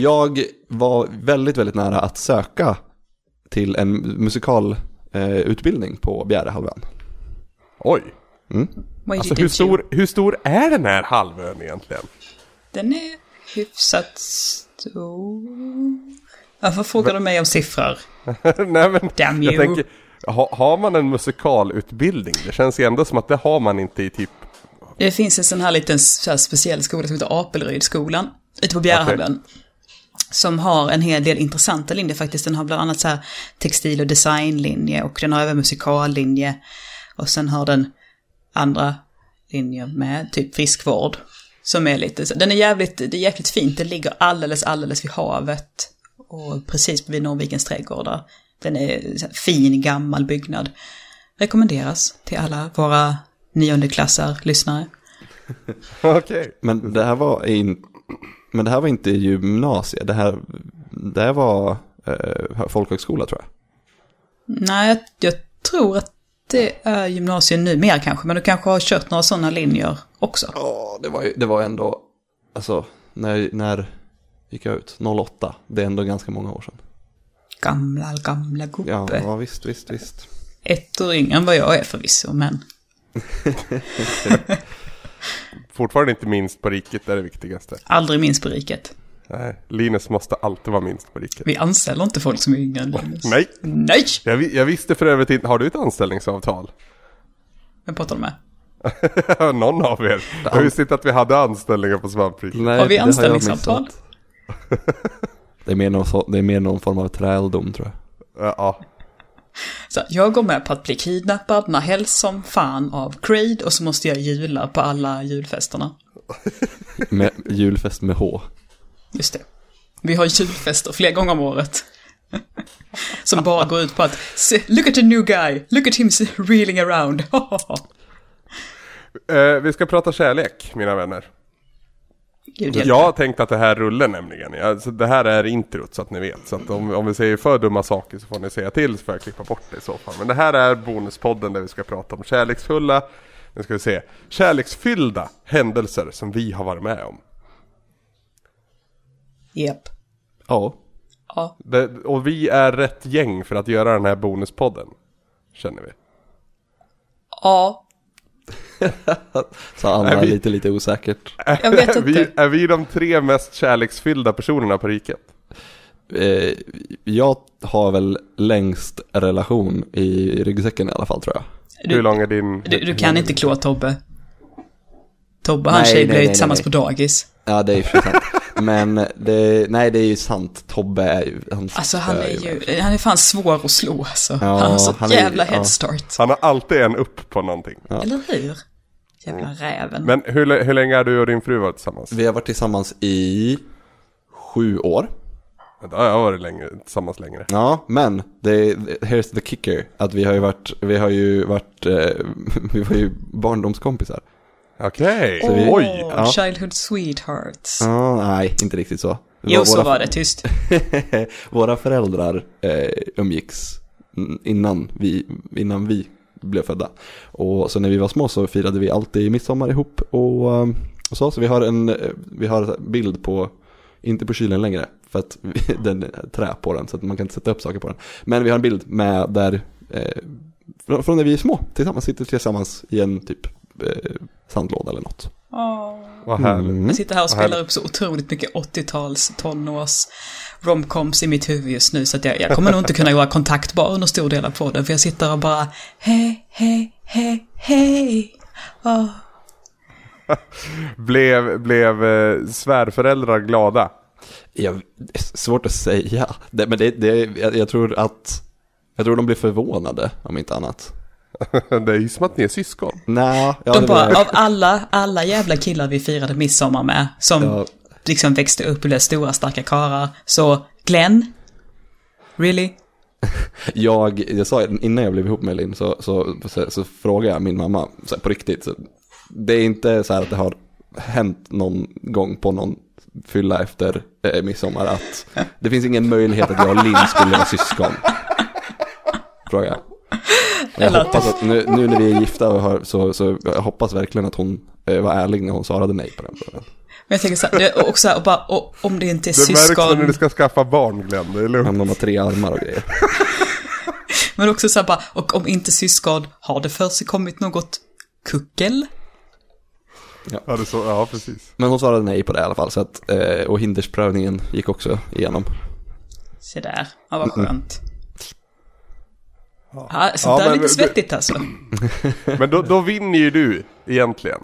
Jag var väldigt, väldigt nära att söka till en musikalutbildning på Bjärehalvön. Oj. Mm. Alltså hur stor, hur stor är den här halvön egentligen? Den är hyfsat stor. Varför frågar du mig om siffror? Nej men, Damn jag you. tänker, ha, har man en musikalutbildning? Det känns ju ändå som att det har man inte i typ... Det finns en sån här liten så här speciell skola som heter Apelrydsskolan. Ute på Bjärehalvön. Som har en hel del intressanta linjer faktiskt. Den har bland annat så här textil och designlinje och den har även musikallinje. Och sen har den andra linjer med typ friskvård. Som är lite så, den är jävligt, det är jäkligt fint. Den ligger alldeles, alldeles vid havet. Och precis vid Norrvikens trädgårdar. Den är fin, gammal byggnad. Rekommenderas till alla våra niondeklassar lyssnare. Okej. Men det här var, in, men det här var inte gymnasiet, det här, det här var eh, folkhögskola tror jag. Nej, jag, jag tror att det är gymnasium nu mer kanske, men du kanske har kört några sådana linjer också. Ja, det var ju, det var ändå, alltså, när, när gick jag ut? 08, det är ändå ganska många år sedan. Gamla, gamla Ja, gubbe. ja visst, visst, visst. Ett år yngre än vad jag är förvisso, men Fortfarande inte minst på riket, det är det viktigaste. aldrig minst på riket. Nej, Linus måste alltid vara minst på riket. Vi anställer inte folk som är yngre än Linus. Nej, Nej! jag, jag visste för övrigt inte, har du ett anställningsavtal? Vem pratar du med? Någon av er. Jag visste inte att vi hade anställningar på svampriket. Nej, Har vi det jag anställningsavtal? missat. Det är, mer någon, det är mer någon form av träldom tror jag. Ja, Så jag går med på att bli kidnappad när helst som fan av Creed och så måste jag jula på alla julfesterna. Med, julfest med H. Just det. Vi har julfester flera gånger om året. Som bara går ut på att "Se, look at the new guy, look at him reeling around. Eh, vi ska prata kärlek, mina vänner. Gud. Jag har tänkt att det här rullar nämligen. Alltså, det här är introt så att ni vet. Så att om, om vi säger för dumma saker så får ni säga till så får jag klippa bort det i så fall. Men det här är bonuspodden där vi ska prata om kärleksfulla, nu ska vi se, kärleksfyllda händelser som vi har varit med om. Japp. Ja. Ja. Det, och vi är rätt gäng för att göra den här bonuspodden. Känner vi. Ja. Sa Anna vi- lite, lite osäkert. Jag vet Är vi, inte. är vi de tre mest kärleksfyllda personerna på riket? Eh, jag har väl längst relation i ryggsäcken i alla fall tror jag. Hur Du, lång är din... du, du kan inte klå Tobbe. Tobbe, hans Nej, tjej blev ju nej, tillsammans nej. på dagis. Ja, det är ju sant. Men det, nej, det är ju sant. Tobbe är ju... Han Alltså han är ju, han är fan svår att slå alltså. Ja, han har så han är- jävla ja. headstart. Han har alltid en upp på någonting. Eller hur? Jävla räven. Men hur, hur länge har du och din fru varit tillsammans? Vi har varit tillsammans i sju år. Jag har varit länge, tillsammans längre. Ja, men det, here's the kicker. Att vi har ju varit, vi har ju varit, eh, vi var ju barndomskompisar. Okej, vi- oj! Åh, ja. Childhood sweethearts. Ja, nej, inte riktigt så. Jo, så var det tyst. Våra föräldrar eh, umgicks mm, innan vi, innan vi blev födda. Och så när vi var små så firade vi alltid midsommar ihop och, eh, och så. Så vi har en, eh, vi har bild på, inte på kylen längre, för att vi, den är trä på den så att man kan inte sätta upp saker på den. Men vi har en bild med där, eh, från, från när vi är små, tillsammans, sitter tillsammans i en typ eh, sandlåda eller något. Åh. Vad härligt. Mm. Jag sitter här och spelar upp så otroligt mycket 80-tals tonårs romcoms i mitt huvud just nu så att jag, jag kommer nog inte kunna vara kontaktbar under stor del av podden för jag sitter och bara hej, hej, hej, hej. Åh. Blev, blev eh, svärföräldrar glada? Jag, svårt att säga, det, men det, det, jag, jag tror att, jag tror de blir förvånade om inte annat. det är ju som att ni är syskon. Nej, ja, De bara, av alla, alla jävla killar vi firade midsommar med, som Ja. liksom växte upp och blev stora starka karlar, så Glenn? Really? jag, jag sa innan jag blev ihop med Linn så, så, så, så frågade jag min mamma så här, på riktigt. Så, det är inte så här att det har hänt någon gång på någon fylla efter eh, midsommar att det finns ingen möjlighet att jag och Linn skulle vara syskon. Fråga jag. Hoppas att nu, nu när vi är gifta och har, så, så jag hoppas verkligen att hon eh, var ärlig när hon svarade nej på den frågan. Men jag tänker så här, det, och så här, och bara, och, om det inte är Det märks när syskon. du ska skaffa barn Glenn, det är lugnt. Om de har tre armar och grejer. Men också så här bara, och om inte syskon, har det för sig kommit något kuckel? Ja, det är så, ja precis. Men hon svarade nej på det i alla fall. Så att, eh, och hindersprövningen gick också igenom. Se där, ja vad skönt. Ja, så Ja, där är men lite du- svettigt alltså. Men då, då vinner ju du egentligen.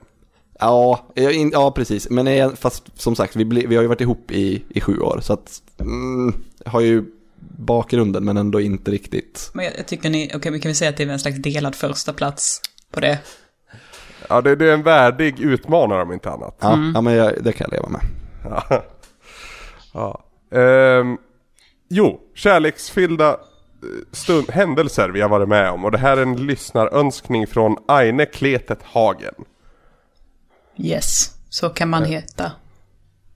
Ja, jag in, ja precis. Men jag, fast som sagt, vi, bli, vi har ju varit ihop i, i sju år. Så att, mm, har ju bakgrunden men ändå inte riktigt. Men jag, jag tycker ni, okej vi kan väl säga att det är en slags delad första plats på det. Ja, det, det är en värdig utmanare om inte annat. Ja, ja men jag, det kan jag leva med. Ja. ja. Ehm, jo, kärleksfyllda stund, händelser vi har varit med om. Och det här är en lyssnarönskning från Aine Kletet Hagen. Yes, så kan man heta.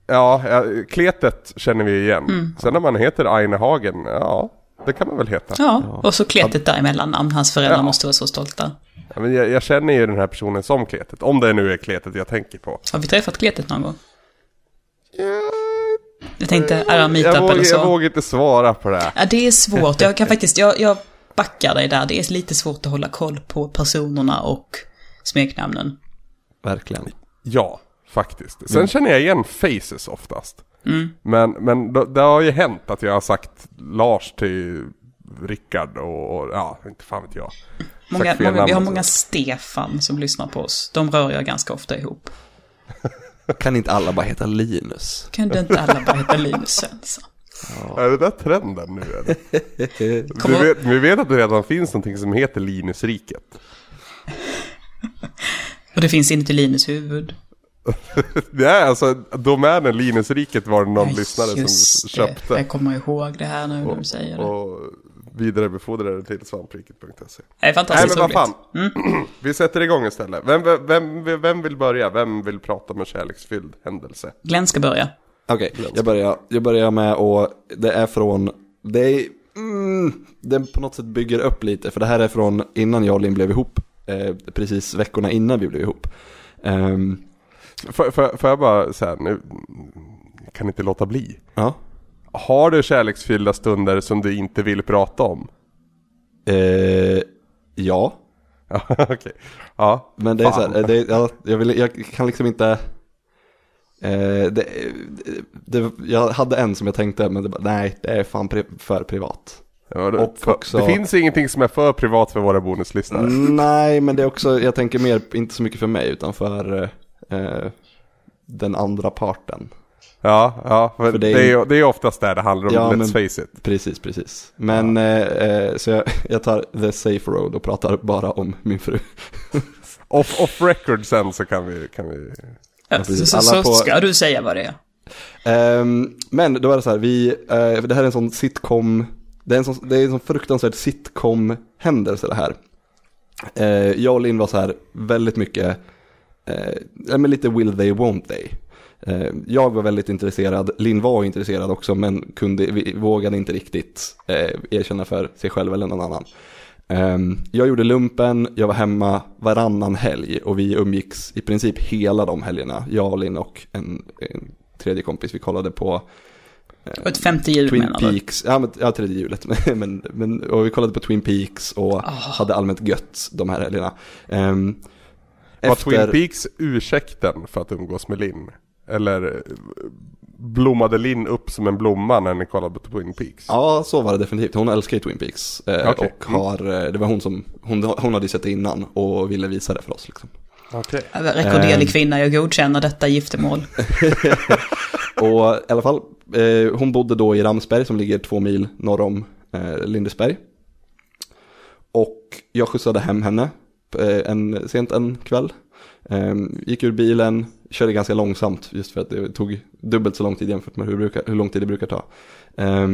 Ja, ja, Kletet känner vi igen. Sen när man heter Aine Hagen, ja, det kan man väl heta. Ja, och så kletet däremellan namn. Hans föräldrar Ja. måste vara så stolta. Ja, men jag, jag känner ju den här personen som Kletet, om det nu är Kletet jag tänker på. Har vi träffat kletet någon gång? Jag tänkte, han Jag, vågar, eller så? jag vågar inte svara på det. Ja, det är svårt. Jag kan faktiskt, jag, jag backar dig där. Det är lite svårt att hålla koll på personerna och smeknamnen. Verkligen. Ja, faktiskt. Sen känner jag igen faces oftast. Mm. Men, men det, det har ju hänt att jag har sagt Lars till Rickard och, och ja, inte fan vet jag. Många, många, vi har många. Stefan som lyssnar på oss. De rör jag ganska ofta ihop. Kan inte alla bara heta Linus? Kan du inte alla bara heta Linus Svensson? Är det där trenden nu eller? Du vet, vi vet att det redan finns någonting som heter Linusriket. Och det finns inuti Linus huvud. Är alltså, domänen Linusriket var det någon Ja, lyssnare som det. köpte. Jag kommer ihåg det här nu när du säger det. Och vidarebefordrade till svampriket.se. Det är Nej fantastiskt men vad fan. Vi sätter igång istället. Vem, vem, vem, vem vill börja? Vem vill prata om en kärleksfylld händelse? Glenn ska börja. Okej, jag, börjar, jag börjar med och det är från, det är, mm, det på något sätt bygger upp lite, för det här är från innan jag och Linn blev ihop, eh, precis veckorna innan vi blev ihop. Får, får, får jag bara säga nu, kan inte låta bli. ja, Har du kärleksfyllda stunder som du inte vill prata om? eh, ja, Ja, okej. Ja, men det är så här, det, är- ja, jag, vill, jag kan liksom inte, eh, det, det, jag hade en som jag tänkte, men det, bara, nej, det är fan pri, för privat. Ja, det, Och för, också- det finns ingenting som är för privat för våra bonuslyssnare. Nej, men det är också, jag tänker mer, inte så mycket för mig, utan för eh, den andra parten. Ja, ja för För det, det är- är, ju- det är oftast där det handlar om, Ja, let's men- face it. Precis, precis. Men eh, eh, så jag, jag tar the safe road och pratar bara om min fru. Off, off record sen så kan vi, kan vi... Ja, så så, så på- ska du säga vad det är. Ehm, men då är det så här, vi, eh, det här är en sån sitcom, det är en sån, det är en sån fruktansvärd sitcom-händelse det här. Eh, jag och Linn var så här väldigt mycket, ja, men lite will they, won't they. Eh, jag var väldigt intresserad, Linn var intresserad också men kunde, vi, vågade inte riktigt eh, erkänna för sig själv eller någon annan. Ehm, jag gjorde lumpen, jag var hemma varannan helg och vi umgicks i princip hela de helgerna. Jag, Linn och en, en tredje kompis, vi kollade på Och ett femte hjul Twin menar du? Peaks, ja, men, ja tredje hjulet, men, men, och vi kollade på Twin Peaks och Ah. hade allmänt gött de här helgerna. Um, Var Twin Peaks ursäkten för att umgås med Linn? Eller eh, blommade Linn upp som en blomma när ni kollade på Twin Peaks? Ja, så var det definitivt. Hon älskar ju Twin Peaks. Eh, Okej. Och har, eh, det var hon som, hon, hon hade sett det innan och ville visa det för oss liksom. Okej. Rekorderlig Ehm. kvinna, jag godkänner detta giftermål. Och i alla fall, eh, hon bodde då i Ramsberg som ligger två mil norr om eh, Lindesberg. Och jag skjutsade hem henne eh, en, sent en kväll. Eh, gick ur bilen, körde ganska långsamt just för att det tog dubbelt så lång tid jämfört med hur, brukar, hur lång tid det brukar ta. Eh,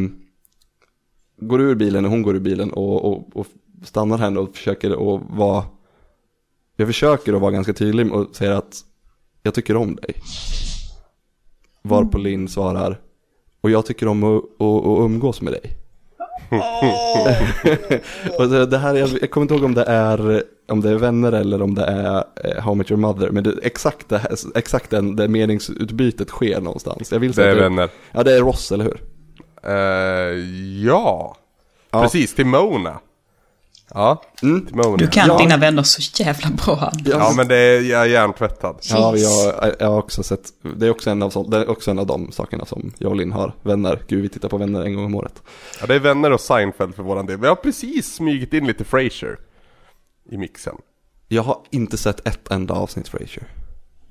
går ur bilen och hon går ur bilen och, och, och stannar henne och försöker att vara jag försöker att vara ganska tydlig och säger att jag tycker om dig. Varpå Linn svarar, och jag tycker om att, att, att umgås med dig. och det, här, jag, jag kommer inte ihåg om det är om det är vänner eller om det är eh, How Much Your Mother. Men det, exakt, det, här- exakt den, det meningsutbytet sker någonstans. Jag vill Det är att vänner. Ja, det är Ross, eller hur? Eh, ja. Ja. precis. Till Mona. Ja, Mm. Du kan Ja. dina vänner så jävla bra. Ja, men det är, jag är hjärntvättad. Ja, jag, jag har också sett, det är också en av, sånt, det är också en av de sakerna som jag och Linn har. Vänner, gud vi tittar på vänner en gång om året. Ja, det är vänner och Seinfeld för våran del. Vi har precis smugit in lite Frasier i mixen. Jag har inte sett ett enda avsnitt Frasier.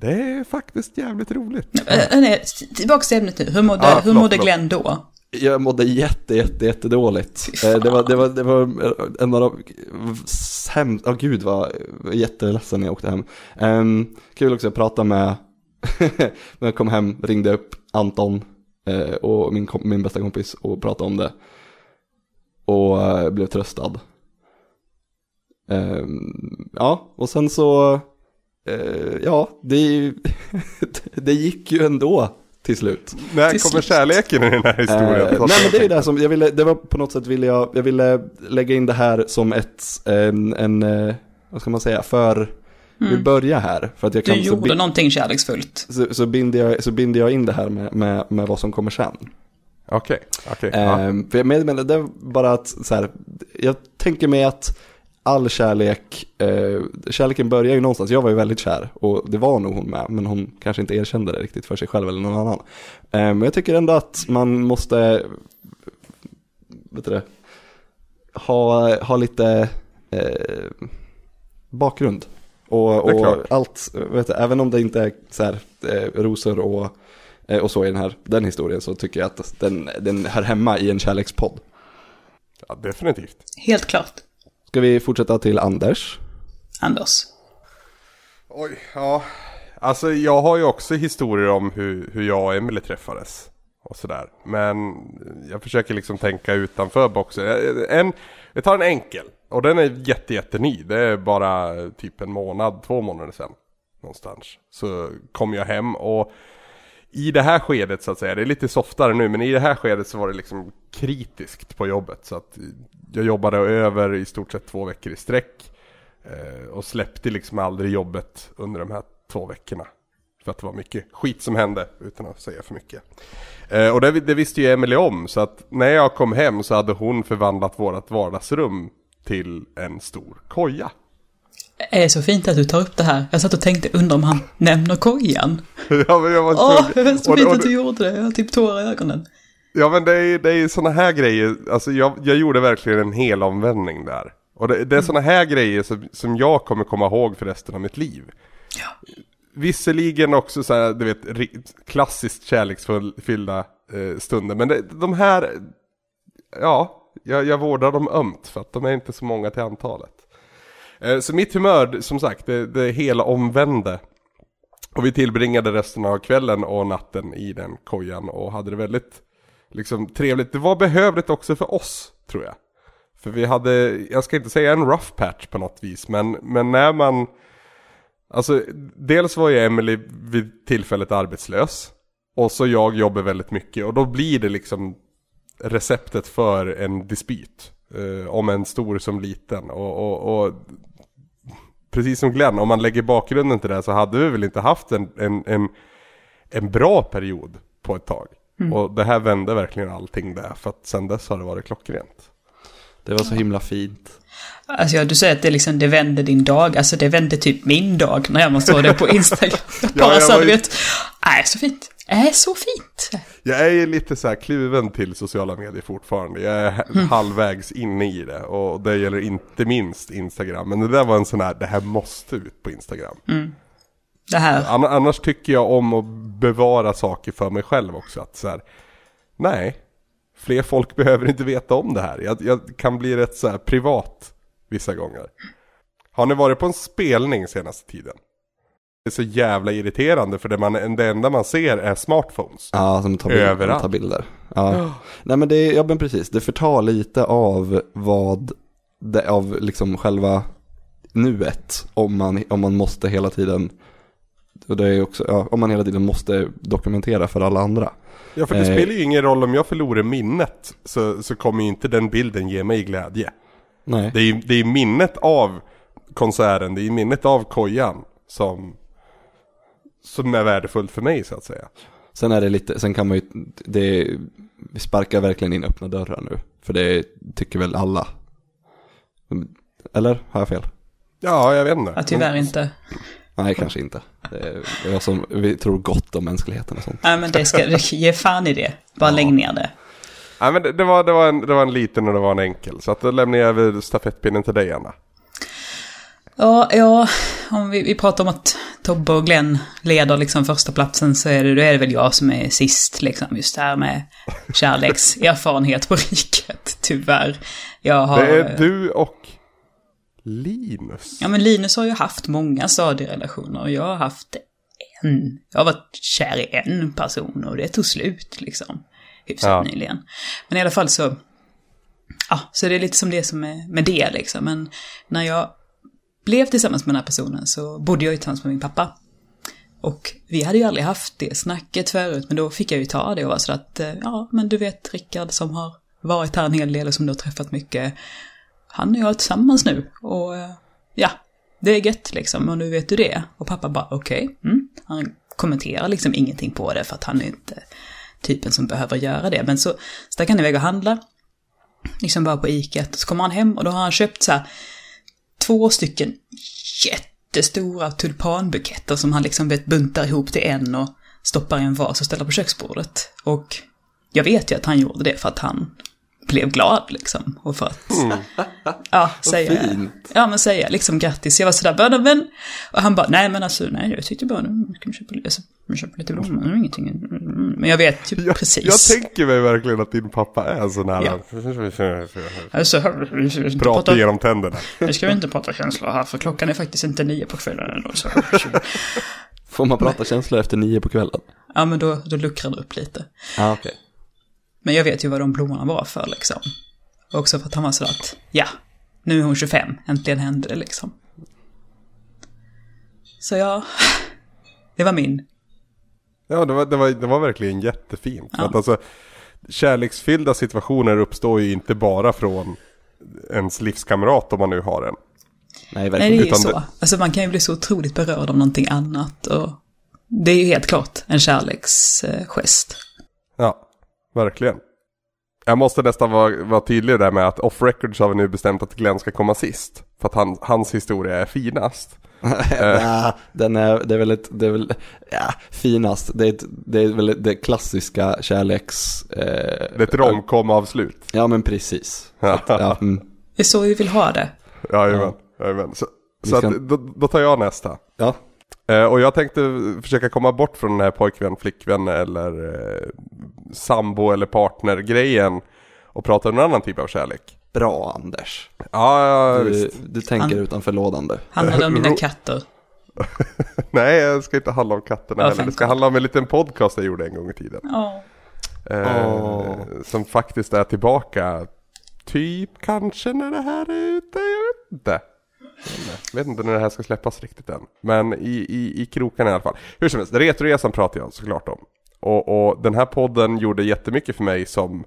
Det är faktiskt jävligt roligt. Äh, nej, tillbaka till ämnet nu. Hur mådde, Ah, hur mådde. Glenn då? Jag mådde jätte, jätte, jätte dåligt. Fan. Det var, det var, det var en av de sämst, ja gud vad jätteledsen när jag åkte hem. Um, kul också att prata med, när jag kom hem, ringde upp Anton eh, och min, min bästa kompis och pratade om det. Och eh, blev tröstad. Ehm, ja, och sen så, eh, ja, det, det gick ju ändå till slut. När Till kommer slut. kärleken i den här historien? Eh, nej men det är det som, jag ville, det var på något sätt ville jag, jag ville lägga in det här som ett, en, en eh, vad ska man säga, för, vi börjar här. För att jag Du kan, så, gjorde bi- någonting kärleksfullt. så, så, binder jag, så binder jag in det här med, med, med vad som kommer sen. Okej, okej. ja. Ehm, för jag menar, men det är bara att, så här, jag tänker mig att all kärlek, eh, kärleken börjar ju någonstans, jag var ju väldigt kär och det var nog hon med, men hon kanske inte erkände det riktigt för sig själv eller någon annan. Eh, men jag tycker ändå att man måste, vet du det, ha, ha lite eh, bakgrund. Och, och allt, vet du, även om det inte är så här, eh, rosor och, eh, och så i den här den historien så tycker jag att den, den hör hemma i en kärlekspodd. ja, definitivt. Helt klart. Ska vi fortsätta till Anders? Anders. Oj, ja. Alltså jag har ju också historier om hur, hur jag och Emily träffades. Och sådär. Men jag försöker liksom tänka utanför boxen. En, jag tar en enkel. Och den är jätte, jätteny. Det är bara typ en månad, två månader sedan. Någonstans. Så kom jag hem och i det här skedet så att säga, det är lite softare nu, men i det här skedet så var det liksom kritiskt på jobbet. Så att jag jobbade över i stort sett två veckor i sträck. Eh, och släppte liksom aldrig jobbet under de här två veckorna. För att det var mycket skit som hände, utan att säga för mycket. Eh, och det, det visste ju Emily om, så att när jag kom hem så hade hon förvandlat vårt vardagsrum till en stor koja. Det är så fint att du tar upp det här. Jag satt och tänkte, undrar om han nämner kojan. ja, men jag var Åh, tvungen- det är så och- fint och- att du gjorde det. Jag har typ tårar i ögonen. Ja men det är, det är sådana här grejer, alltså jag, jag gjorde verkligen en hel omvändning där. Och det, det är sådana här grejer som, som jag kommer komma ihåg för resten av mitt liv. Ja. Visserligen också så här, du vet, klassiskt kärleksfyllda eh, stunder. Men det, de här, ja, jag, jag vårdar dem ömt för att de är inte så många till antalet. Eh, så mitt humör, som sagt, det, det hela omvände. Och vi tillbringade resten av kvällen och natten i den kojan och hade det väldigt liksom, trevligt. Det var behövligt också för oss, tror jag. För vi hade, jag ska inte säga en rough patch på något vis, men, men när man... Alltså, dels var ju Emily vid tillfället arbetslös. Och så jag jobbar väldigt mycket och då blir det liksom receptet för en dispyt. Eh, om en stor som liten. Och, och, och precis som Glenn, om man lägger bakgrunden till det här så hade vi väl inte haft en, en, en, en bra period på ett tag. Och det här vände verkligen allting där, för att sen dess har det varit klockrent. Det var så himla fint. Alltså ja, du säger att det liksom, det vände din dag. Alltså det vände typ min dag när jag såg det på Instagram. Bara jag så var du vet, är så fint. Är så fint. Jag är ju lite så här kluven till sociala medier fortfarande. Jag är h- halvvägs inne i det och det gäller inte minst Instagram. Men det där var en sån här, det här måste ut på Instagram. Det här. Ann- Annars tycker jag om att bevara saker för mig själv också. Att så här, nej, fler folk behöver inte veta om det här. Jag, jag kan bli rätt så här privat vissa gånger. Har ni varit på en spelning senaste tiden? Det är så jävla irriterande för det, man, det enda man ser är smartphones. Ja, som tar bilder. Överallt. Tar bilder. Ja. Nej men det, är- ja men precis, det förtar lite av vad, det, av liksom själva nuet. Om man, om man måste hela tiden och det är också, ja, om man hela tiden måste dokumentera för alla andra. Ja för det Eh. spelar ju ingen roll om jag förlorar minnet så, så kommer ju inte den bilden ge mig glädje. Nej. Det är ju det är minnet av konserten, det är minnet av kojan som, som är värdefullt för mig så att säga. Sen är det lite, sen kan man ju, det, vi sparkar verkligen in öppna dörrar nu. För det tycker väl alla. Eller har jag fel? Ja, jag vet inte. Ja, tyvärr inte. Nej, kanske inte. Det som, vi tror gott om mänskligheten och sånt. Nej, men det ska, ge fan i det. Bara lägg ner det. Nej men det, det, var, det, var en, det var en liten och det var en enkel. Så att då lämnar jag över stafettpinnen till dig Anna. Ja, ja, om vi, vi pratar om att Tobbe och Glenn leder liksom första platsen så är det, då är det väl jag som är sist liksom. Just det här med kärlekserfarenhet på riket, tyvärr. Jag har... Det är du och Linus. Ja, men Linus har ju haft många stadierelationer och jag har haft en. Jag har varit kär i en person och det tog slut liksom. Hyfsat Ja. nyligen. Men i alla fall så... Ja, så det är lite som det som är med det liksom. Men när jag blev tillsammans med den här personen så bodde jag ju tillsammans med min pappa. Och vi hade ju aldrig haft det snacket förut, men då fick jag ju ta det och vara så att, eh, ja, men du vet Rickard som har varit här en hel del och som du har träffat mycket, han och jag är tillsammans nu. Och eh, ja, det är gött liksom, och nu vet du det. Och pappa bara, okej. Mm. Han kommenterar liksom ingenting på det för att han är inte typen som behöver göra det. Men så stack han iväg och handla, liksom bara på iket. Och så kommer han hem och då har han köpt så här två stycken jättestora tulpanbuketter som han liksom vet buntar ihop till en och stoppar i en vas och ställer på köksbordet. Och jag vet ju att han gjorde det för att han blev glad liksom. Och för att, ja, säga, ja men säga liksom grattis. Jag var sådär, bara, men, och han bara, nej men alltså, nej jag tyckte bara, nu ska vi köpa, alltså, vi köper lite blommor, är ingenting. Mm, Men jag vet ju Jag, precis. jag tänker mig verkligen att din pappa är sån här. Ja. Alltså, vi Prata genom tänderna. vi ska inte prata känslor här, för klockan är faktiskt inte nio på kvällen ändå. Så. Får man prata känslor efter nio på kvällen? Ja, men då, då luckrar det upp lite. Ja, okej. Men jag vet ju vad de blommorna var för liksom. Och också för att han var sådär att, ja, nu är hon 25, äntligen hände det liksom. Så ja, det var min. Ja, det var, det var, det var verkligen jättefint. Ja. Att alltså, kärleksfyllda situationer uppstår ju inte bara från ens livskamrat om man nu har en. Nej, Nej, verkligen. det är ju Utan så. det- Alltså man kan ju bli så otroligt berörd av någonting annat och det är ju helt klart en kärleksgest. Ja, verkligen. Jag måste nästan vara, vara tydlig där med att off record så har vi nu bestämt att Glenn ska komma sist. För att han, hans historia är finast. ja, den är, det är väl ett, det är väl, ja, finast. Det är, ett, det är väl det klassiska kärleks... Eh, Det är ett romcom avslut. Ja, men precis. Ja. att, ja, mm. Det är så vi vill ha det. Jajamän, jajamän. Så, så ska- att, då, då tar jag nästa. ja, och jag tänkte försöka komma bort från den här pojkvän, flickvän eller eh, sambo eller partner-grejen. Och prata om en annan typ av kärlek. bra Anders. Ja, ja Du, visst. du tänker Han- utanför lådan du. Handlar det om mina katter? Nej, jag ska inte handla om katterna Ja, heller. Det ska handla om en liten podcast jag gjorde en gång i tiden. Ja. Eh, Åh. Som faktiskt är tillbaka typ kanske när det här är ute, jag vet inte. Jag vet inte när det här ska släppas riktigt än. Men i, i, i krokarna i alla fall. Hur som helst, Retroresan pratar jag såklart om. Och, och den här podden gjorde jättemycket för mig som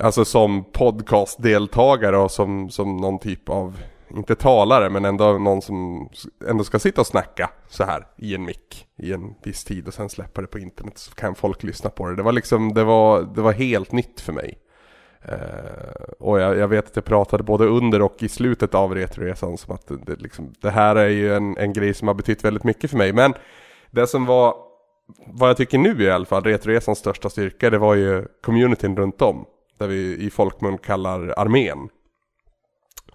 Alltså som podcastdeltagare och som, som någon typ av Inte talare men ändå någon som ändå ska sitta och snacka så här i en mick i en viss tid och sen släppa det på internet så kan folk lyssna på det. Det var liksom, det var, det var helt nytt för mig. Eh, och jag, jag vet att jag pratade både under och i slutet av Retroresan som att det, det, liksom, det här är ju en, en grej som har betytt väldigt mycket för mig. Men det som var, vad jag tycker nu i alla fall, Retroresans största styrka, det var ju communityn runt om. Där vi i folkmun kallar armén.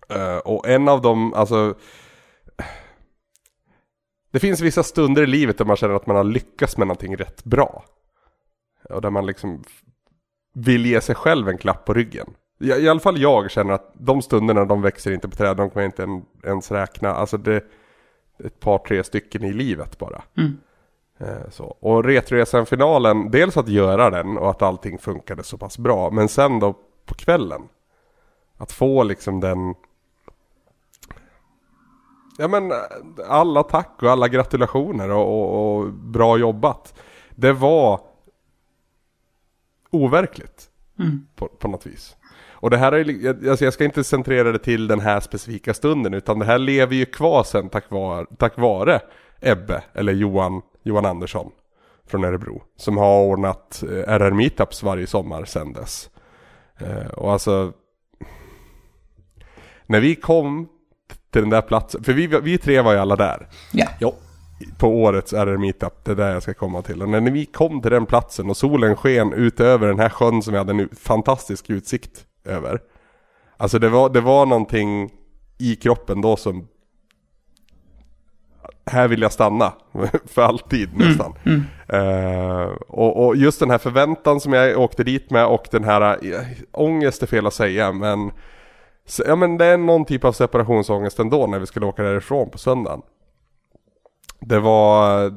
Eh, och en av dem, alltså det finns vissa stunder i livet där man känner att man har lyckats med någonting rätt bra. Och där man liksom vill ge sig själv en klapp på ryggen. I, I alla fall jag känner att de stunderna de växer inte på träd, de kan jag inte en, ens räkna. Alltså det är ett par, tre stycken i livet bara. Mm. Eh, så. Och Retroresan-finalen, dels att göra den och att allting funkade så pass bra. Men sen då på kvällen. Att få liksom den ja men alla tack och alla gratulationer och, och, och bra jobbat. Det var overkligt Mm. på, på något vis. Och det här är alltså jag ska inte centrera det till den här specifika stunden utan det här lever ju kvar sen tack vare, tack vare Ebbe eller Johan, Johan Andersson från Örebro. Som har ordnat eh, RR Meetups varje sommar sen dess. Eh, och alltså när vi kom till den där platsen, för vi, vi tre var ju alla där Ja. Ja. På årets RR Meetup, det är där jag ska komma till. Och när vi kom till den platsen och solen sken ut över den här sjön som vi hade en fantastisk utsikt över. Alltså det var, det var någonting i kroppen då som här vill jag stanna för alltid nästan. Eh, och, och just den här förväntan som jag åkte dit med och den här uh, ångest är fel att säga men Ja men det är någon typ av separationsångest ändå när vi skulle åka därifrån på söndagen. Det var,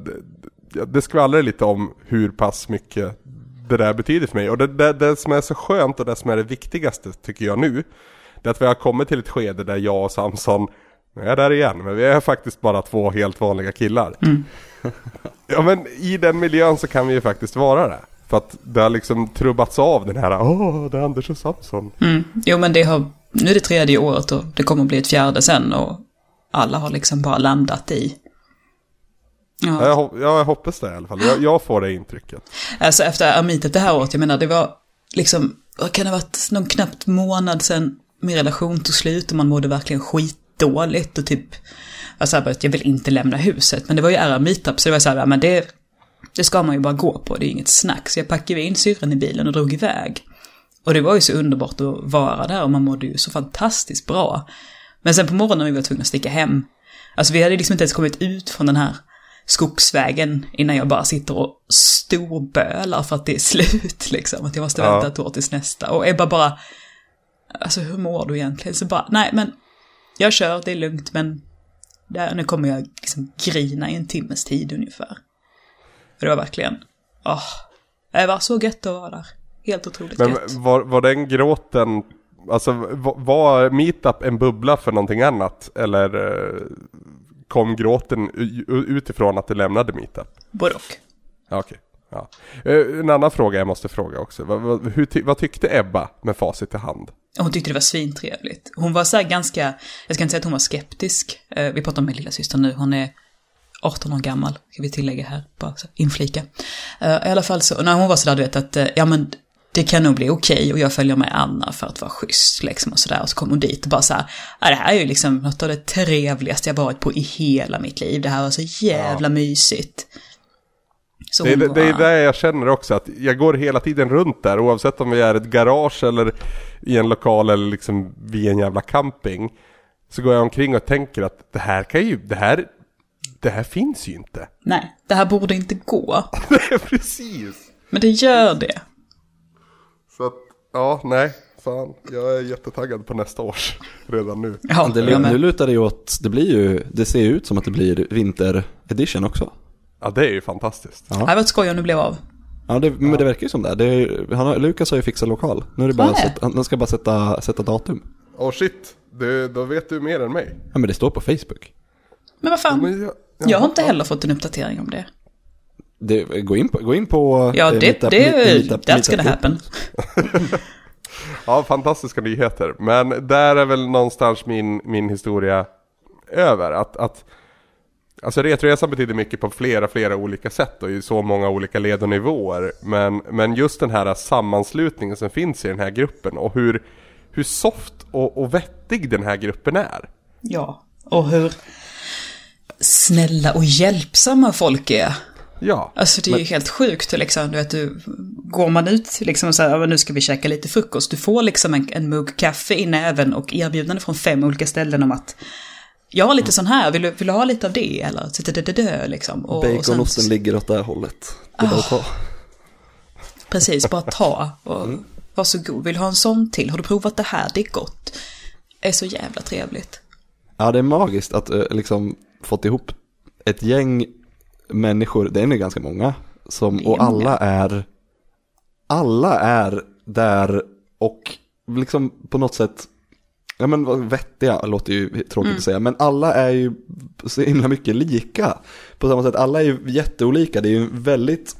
det, det skvallrar lite om hur pass mycket det där betyder för mig. Och det, det, det som är så skönt och det som är det viktigaste tycker jag nu. Det är att vi har kommit till ett skede där jag och Samson, nu är jag där igen, men vi är faktiskt bara två helt vanliga killar. ja men i den miljön så kan vi ju faktiskt vara det. För att det har liksom trubbats av den här, åh det är Anders och Samson. Mm. Jo, men det har, nu är det tredje året och det kommer att bli ett fjärde sen och alla har liksom bara landat i. Ja. Ja, Jag, jag hoppas det i alla fall. Jag, jag får det intrycket. alltså efter Amitet det här året, jag menar det var liksom, vad kan det ha varit, någon knappt månad sen min relation tog slut och man mådde verkligen skitdåligt och typ, alltså jag vill inte lämna huset, men det var ju ära meetup så det var så här, men det, det ska man ju bara gå på, det är inget snack. Så jag packade in syrran i bilen och drog iväg. Och det var ju så underbart att vara där och man mådde ju så fantastiskt bra. Men sen på morgonen vi var tvungna att sticka hem, alltså vi hade liksom inte ens kommit ut från den här skogsvägen innan jag bara sitter och storbölar för att det är slut liksom. Att jag måste Ja. vänta ett år tills nästa. Och Ebba bara, alltså hur mår du egentligen? Så bara, nej men jag kör, det är lugnt men där, nu kommer jag liksom grina i en timmes tid ungefär. För det var verkligen, åh, det var så gött att vara där. Helt otroligt Men gött. var, var den gråten, alltså var, var meetup en bubbla för någonting annat? Eller eh, kom gråten utifrån att du lämnade meetup? Både och. Ja, okej. Ja. Eh, En annan fråga jag måste fråga också. Vad, vad, hur vad tyckte Ebba med facit i hand? Hon tyckte det var svintrevligt. Hon var så här ganska, jag ska inte säga att hon var skeptisk. Eh, Vi pratar om min lilla syster nu, hon är 18 år gammal, ska vi tillägga här, bara så inflika. Eh, I alla fall så, när hon var sådär du vet att, ja men det kan nog bli okej och jag följer med Anna för att vara schysst liksom och sådär. Och så kom hon dit och bara så här, ja det här är ju liksom något av det trevligaste jag varit på i hela mitt liv. Det här var så jävla mysigt. Så Det är, hon det, det är där jag känner också att jag går hela tiden runt där oavsett om vi är i ett garage eller i en lokal eller liksom vid en jävla camping. Så går jag omkring och tänker att det här kan ju, det här, det här finns ju inte. Nej, det här borde inte gå. Precis. Men det gör det. Ja, nej, fan. Jag är jättetaggad på nästa års redan nu. Ja, Det, med. nu lutar det ju åt, det blir ju, det ser ju ut som att det blir vinter edition också. Ja, det är ju fantastiskt. Det hade varit skoj om det blev av. Ja, det, men det verkar ju som det. det är, han har, Lukas har ju fixat lokal. Nu är det bara det? sätta, han ska bara sätta, sätta datum. Åh shit, du, då vet du mer än mig. Ja, men det står på Facebook. Men vad fan, Men jag, jag har inte heller fått en uppdatering om det. Det, gå, in på, gå in på... Ja, eh, det, meetup- det, meetup- that's gonna meetup-gruppen. happen. Ja, fantastiska nyheter. Men där är väl någonstans min, min historia över. Att, att Alltså Retroresan betyder mycket på flera, flera olika sätt och i så många olika led och nivåer. Men, men just den här sammanslutningen som finns i den här gruppen och hur, hur soft och, och vettig den här gruppen är. Ja, och hur snälla och hjälpsamma folk är. Ja, Alltså det är ju helt sjukt liksom, du vet, du, går man ut liksom och säger, "Ja, men nu ska vi käka lite frukost, du får liksom en, en mugg kaffe i näven och erbjudande från fem olika ställen om att jag har lite sån här, vill du, vill du ha lite av det eller? Så, dö, dö, dö, liksom. Och, och sen, Baconosten ligger åt det här hållet. Det är bara att ta. precis, bara ta och Mm. varsågod, vill du ha en sån till? Har du provat det här? Det är gott. Det är så jävla trevligt. Ja, det är magiskt att eh, liksom fått ihop ett gäng människor, det är nu ganska många, som, och alla är, alla är där och liksom på något sätt Ja men vettiga låter ju tråkigt Mm. att säga, men alla är ju så himla mycket lika. På samma sätt, alla är ju jätteolika, det är ju en väldigt,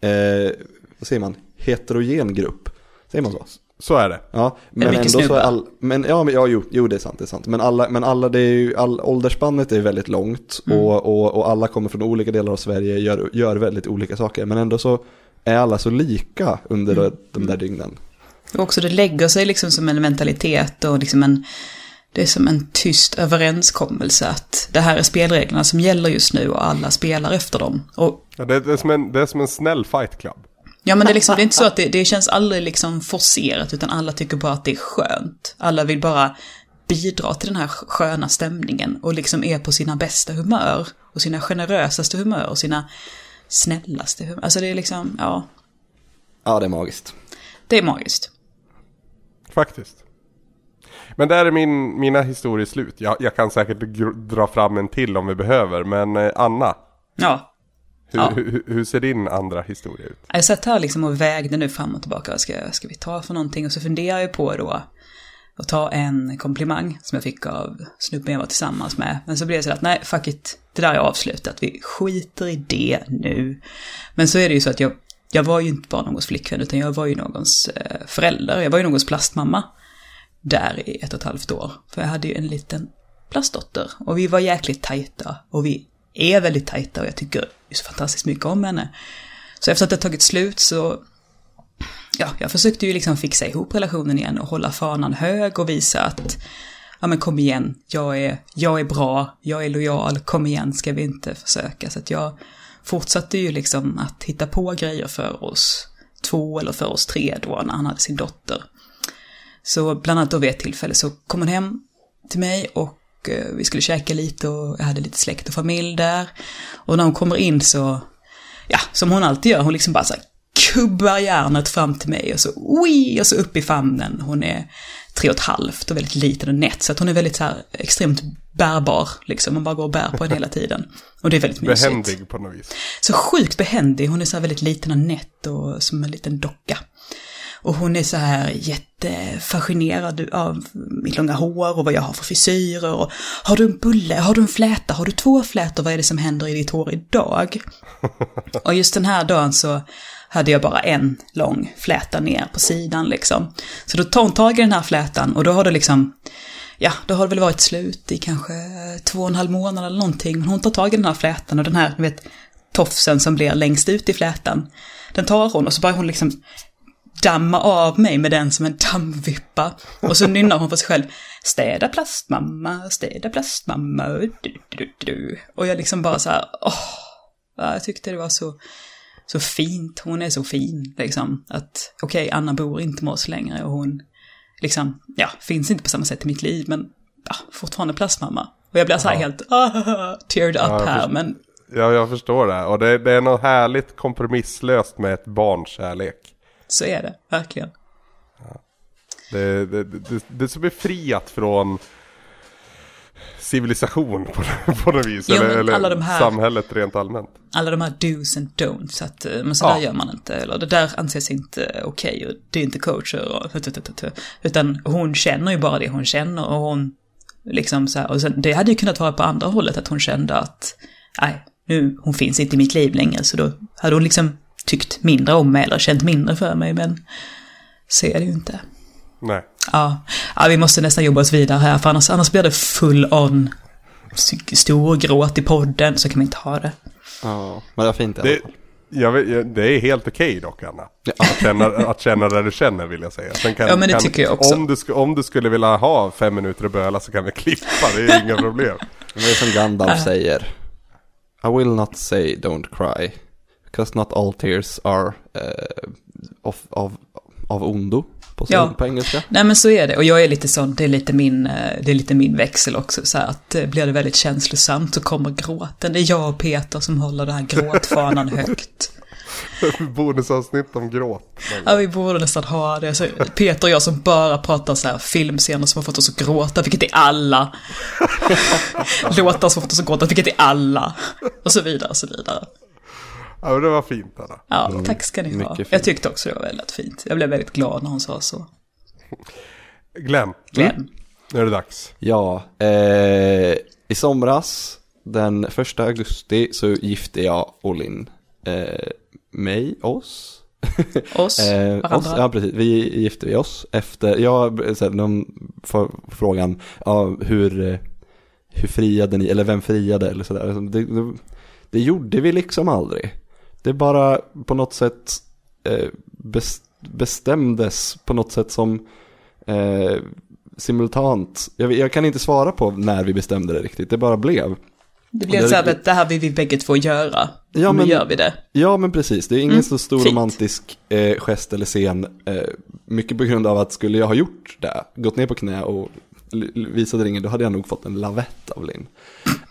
eh, vad säger man, heterogen grupp. Säger man så? Så är det. Ja, men ändå så är all, men ja, men, ja jo, jo, det är sant, det är sant. Men alla, men alla det är ju, all, åldersspannet är väldigt långt Mm. och, och, och alla kommer från olika delar av Sverige, gör, gör väldigt olika saker. Men ändå så är alla så lika under Mm. de där dygnen. Och också det lägger sig liksom som en mentalitet och liksom en... Det är som en tyst överenskommelse att det här är spelreglerna som gäller just nu och alla spelar efter dem. Och Ja, det, det, är som en, det är som en snäll fight club. Ja men det är, liksom, det är inte så att det, det känns aldrig liksom forcerat utan alla tycker bara att det är skönt. Alla vill bara bidra till den här sköna stämningen och liksom är på sina bästa humör och sina generösaste humör och sina snällaste humör. Alltså det är liksom, ja, Ja, det är magiskt. det är magiskt. Faktiskt. Men där är min, mina historier slut. Jag, jag kan säkert dra fram en till om vi behöver. Men eh, Anna, Ja, hur, Ja. hur, hur ser din andra historia ut? Jag satt här liksom och vägde nu fram och tillbaka. Vad ska, ska vi ta för någonting? Och så funderar jag på då att ta en komplimang som jag fick av snubben jag var tillsammans med. Men så blev det så att nej, fuck it. Det där är avslutat. Vi skiter i det nu. Men så är det ju så att jag, jag var ju inte bara någons flickvän utan jag var ju någons eh, förälder. Jag var ju någons plastmamma. Där i ett och ett halvt år. För jag hade ju en liten plastdotter. Och vi var jäkligt tajta. Och vi är väldigt tajta och jag tycker så fantastiskt mycket om henne. Så efter att det tagit slut så, ja, jag försökte ju liksom fixa ihop relationen igen och hålla fanan hög och visa att, ja men kom igen, jag är, jag är bra, jag är lojal, kom igen, ska vi inte försöka? Så att jag fortsatte ju liksom att hitta på grejer för oss två eller för oss tre då när han hade sin dotter. Så bland annat då vid ett tillfälle så kom hon hem till mig och eh, vi skulle käka lite och jag hade lite släkt och familj där. Och när hon kommer in så, ja, som hon alltid gör, hon liksom bara så här kubbar järnet fram till mig och så oi, och så upp i famnen. Hon är tre och ett halvt och väldigt liten och nätt, så att hon är väldigt så här extremt bärbar, liksom. Man bara går och bär på henne hela tiden. Och det är väldigt mysigt. Behändig på något vis. Så sjukt behändig. Hon är så här väldigt liten och nätt och som en liten docka. Och hon är så här jättefascinerad av mitt långa hår och vad jag har för frisyrer. Och har du en bulle? Har du en fläta? Har du två flätor? Vad är det som händer i ditt hår idag? och just den här dagen så hade jag bara en lång fläta ner på sidan liksom. Så då tar hon tag i den här flätan och då har det liksom, ja, då har det väl varit slut i kanske två och en halv månad eller någonting. Men hon tar tag i den här flätan och den här, du vet, tofsen som blir längst ut i flätan. Den tar hon och så börjar hon liksom damma av mig med den som en dammvippa. Och så nynnar hon för sig själv. Städa plastmamma, städa plastmamma. Du, du, du. Och jag liksom bara så här, åh. Ja, jag tyckte det var så, så fint. Hon är så fin, liksom. Att, okej, Anna bor inte med oss längre och hon, liksom, ja, finns inte på samma sätt i mitt liv, men ja, fortfarande plastmamma. Och jag blir så här Ja. helt, ah, teared up jag här, förstår. men Ja, jag förstår det. Och det, det är något härligt kompromisslöst med ett barns kärlek. Så är det, verkligen. Det, det, det, det är så befriat från civilisation på, på något vis. Jo, eller eller här- samhället rent allmänt. alla de här do's and don'ts, att eh, men så där Ja. gör man inte, eller det där anses inte okej, och det är inte coacher, och, utan hon känner ju bara det hon känner, och hon liksom så här, och sen, det hade ju kunnat vara på andra hållet, att hon kände att, nej, nu, hon finns inte i mitt liv längre, så då hade hon liksom tyckt mindre om mig, eller känt mindre för mig, men så är det ju inte. Nej. Ja, ja vi måste nästan jobba oss vidare här, för annars, annars blir det full on storgråt i podden, så kan vi inte ha det. Ja, men det var fint i alla fall. jag vet, det är helt okej dock Anna. Att, känna, att känna det du känner vill jag säga. Sen kan, Ja, men det kan, tycker jag också. Om du, om du skulle vilja ha fem minuter att böla så kan vi klippa, det är inga problem. Det är som Gandalf säger. I will not say don't cry. Because not all tears are eh, of, av, av ondo. På, Ja. på engelska. Nej men så är det, och jag är lite sån, det är lite min, eh, det är lite min växel också, så här att eh, blir det väldigt känslosamt så kommer gråten. Det är jag och Peter som håller den här gråtfanan högt. Bonusavsnitt om gråt. Ja, vi borde nästan ha det. Så Peter och jag som bara pratar så här filmscener som har fått oss att gråta, vilket är alla. Låtar som har fått oss att gråta, vilket är alla. Och så vidare, och så vidare. Ja, det var fint Anna. Ja, tack ska ni ha. Jag tyckte också det var väldigt fint. Jag blev väldigt glad när hon sa så. Glenn, Glenn. Nu är det dags. Ja, eh, i somras den första augusti så gifte jag och Linn eh, mig, oss. Oss, eh, varandra. oss, ja precis, vi gifte vi oss efter, jag, så här, de får frågan, ja, hur, hur friade ni, eller vem friade eller sådär. Alltså, Det, det, det gjorde vi liksom aldrig. Det bara på något sätt eh, bes, bestämdes på något sätt som eh, simultant. Jag, jag kan inte svara på när vi bestämde det riktigt, det bara blev. Det blev så här att det här vill vi bägge två göra. Ja, nu men- gör vi det. Ja men precis, det är ingen Mm, så stor fint. romantisk eh, gest eller scen. Eh, mycket på grund av att skulle jag ha gjort det, gått ner på knä och visade ringen, då hade jag nog fått en lavett av Linn.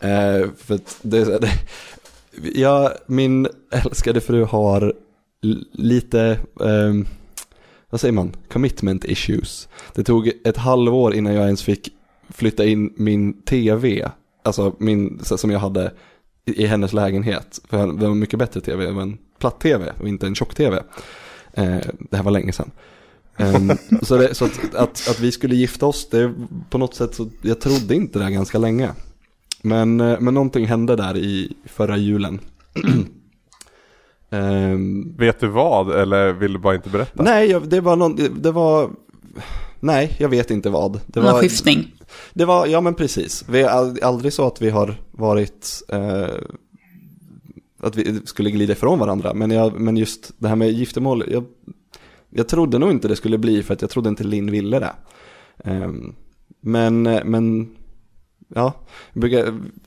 Eh, för att det, det, ja, min älskade fru har lite, ehm, vad säger man, commitment issues. Det tog ett halvår innan jag ens fick flytta in min tv, alltså min, som jag hade i, i hennes lägenhet. För det var en mycket bättre tv, det var en platt-tv och inte en tjock-tv. Eh, det här var länge sedan. Um, så det, så att, att, att vi skulle gifta oss, det på något sätt så, jag trodde inte det ganska länge. Men, eh, men någonting hände där i förra julen. Ehm, Vet du vad eller vill du bara inte berätta? nej, jag, det var någon, det var, nej, jag vet inte vad. Det Någon var, skiftning. det var, ja men precis. Vi är ald- aldrig så att vi har varit, eh, att vi skulle glida ifrån varandra. Men, jag, men just det här med giftermål, jag, jag trodde nog inte det skulle bli för att jag trodde inte Linn ville det. Ehm, men, eh, men, ja,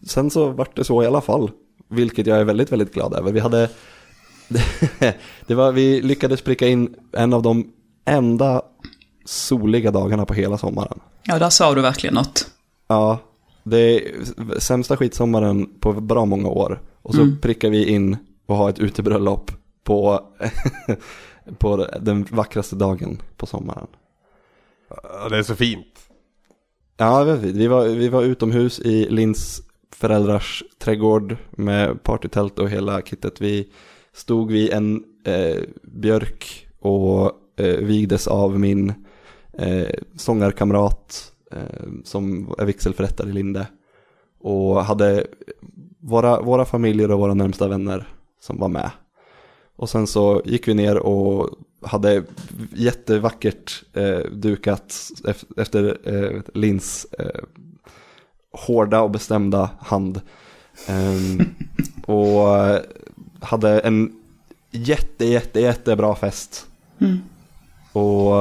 sen så vart det så i alla fall. Vilket jag är väldigt, väldigt glad över. Vi hade, det var, vi lyckades pricka in en av de enda soliga dagarna på hela sommaren. Ja, där sa du verkligen något. Ja, det är sämsta skitsommaren på bra många år. Och så Mm. prickar vi in och har ett utebröllop på, på den vackraste dagen på sommaren. Ja, Det är så fint. Ja, vi var, vi var utomhus i Lins föräldrars trädgård med partytält och hela kittet. Vi stod vid en eh, björk och eh, vigdes av min eh, sångarkamrat eh, som är vigselförrättare i Linde. Och hade våra, våra familjer och våra närmsta vänner som var med. Och sen så gick vi ner och hade jättevackert eh, dukat ef- efter eh, Lins eh, hårda och bestämda hand. Ehm, och eh, hade en jätte, jätte, jättebra fest. Mm. Och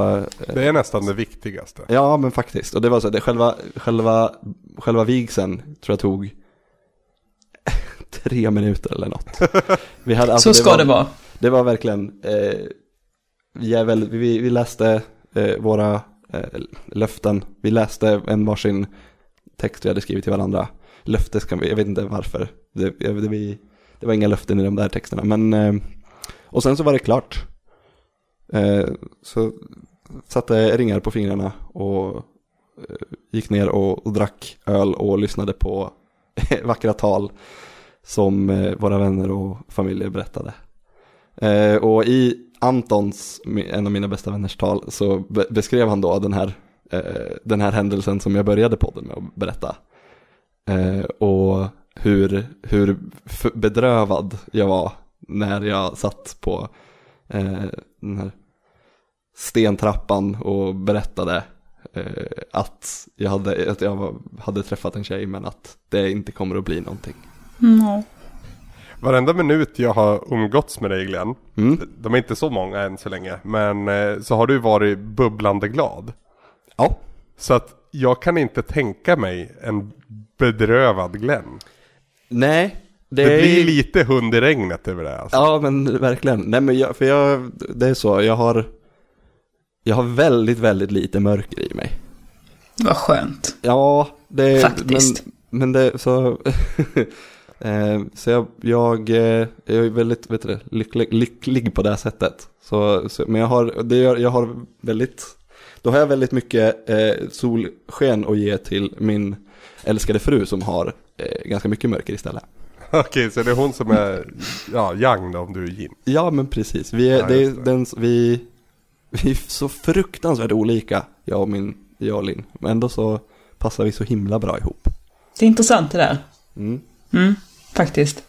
Det är nästan det viktigaste. Ja, men faktiskt. Och det var så, det själva, själva, själva vigseln tror jag tog tre minuter eller något. Vi hade, alltså, så ska var, det vara. Det var verkligen, eh, vi, är väl, vi, vi läste eh, våra eh, löften. Vi läste en varsin text vi hade skrivit till varandra. Löftes kan vi, jag vet inte varför. Det, det, vi, det var inga löften i de där texterna. Men, eh, och sen så var det klart. Eh, så satte ringar på fingrarna och eh, gick ner och, och drack öl och lyssnade på vackra tal som eh, våra vänner och familjer berättade. Eh, och i Antons, en av mina bästa vänners tal, så be- beskrev han då den här, eh, den här händelsen som jag började podden med att berätta. Eh, och hur, hur bedrövad jag var när jag satt på eh, den här stentrappan och berättade eh, att jag, hade, att jag hade träffat en tjej men att det inte kommer att bli någonting. Mm. Varenda minut jag har umgåtts med dig Glenn, Mm. de är inte så många än så länge, men eh, så har du varit bubblande glad. Ja, Så att jag kan inte tänka mig en bedrövad Glenn. nej. Det, Det är- blir lite hund i regnet över det alltså. Ja men verkligen. Nej men jag, för jag, det är så, jag har, jag har väldigt, väldigt lite mörker i mig. Vad skönt. Ja, det Faktiskt. Men, men det, så, så jag, jag, eh, jag är väldigt, vet du lycklig, lycklig på det sättet. Så, så, men jag har, det gör, jag har väldigt, då har jag väldigt mycket eh, solsken att ge till min älskade fru som har eh, ganska mycket mörker istället. Okej, så det är hon som är, ja, yang då om du är yin. Ja men precis, vi är, Ja, det, är det. Den, vi, vi är så fruktansvärt olika, jag och min, jag och Linn. Men ändå så passar vi så himla bra ihop. Det är intressant det där. Mm. Mm, faktiskt.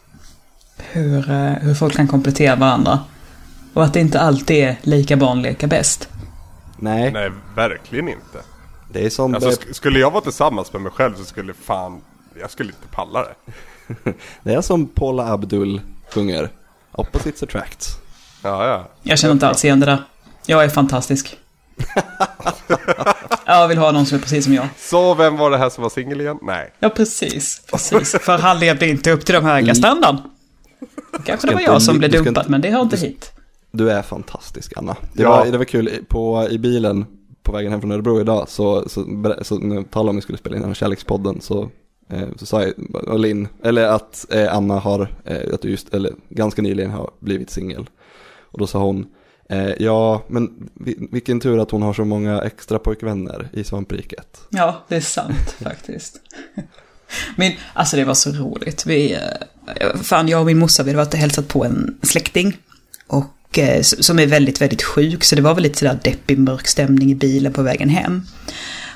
Hur, eh, hur folk kan komplettera varandra. Och att det inte alltid är lika barn leka bäst. Nej, Nej, verkligen inte. det är som... Alltså, sk- skulle jag vara tillsammans med mig själv så skulle fan, jag skulle inte palla det. det är som Paula Abdul sjunger. Opposites attract. Ja, ja. Jag känner inte alls igen det där. Jag är fantastisk. jag vill ha någon som är precis som jag. Så vem var det här som var singel igen? Nej. Ja, precis. precis. För han levde inte upp till de höga standarden. Kanske det var jag som blev dumpad, inte- men det hör inte hit. Du är fantastisk Anna. Det, Ja. var, det var kul, på, i bilen på vägen hem från Örebro idag så, så, så när jag talade om att vi skulle spela in den här kärlekspodden så, eh, så sa jag, Linn, eller att eh, Anna har, eh, att du just, eller ganska nyligen har blivit singel. Och då sa hon, eh, ja men vilken tur att hon har så många extra pojkvänner i svampriket. Ja, det är sant faktiskt. Men alltså det var så roligt. Vi, eh, fan, jag och min morsa vi hade varit och hälsat på en släkting. Och eh, som är väldigt, väldigt sjuk. Så det var väl lite sådär deppig, mörk stämning i bilen på vägen hem.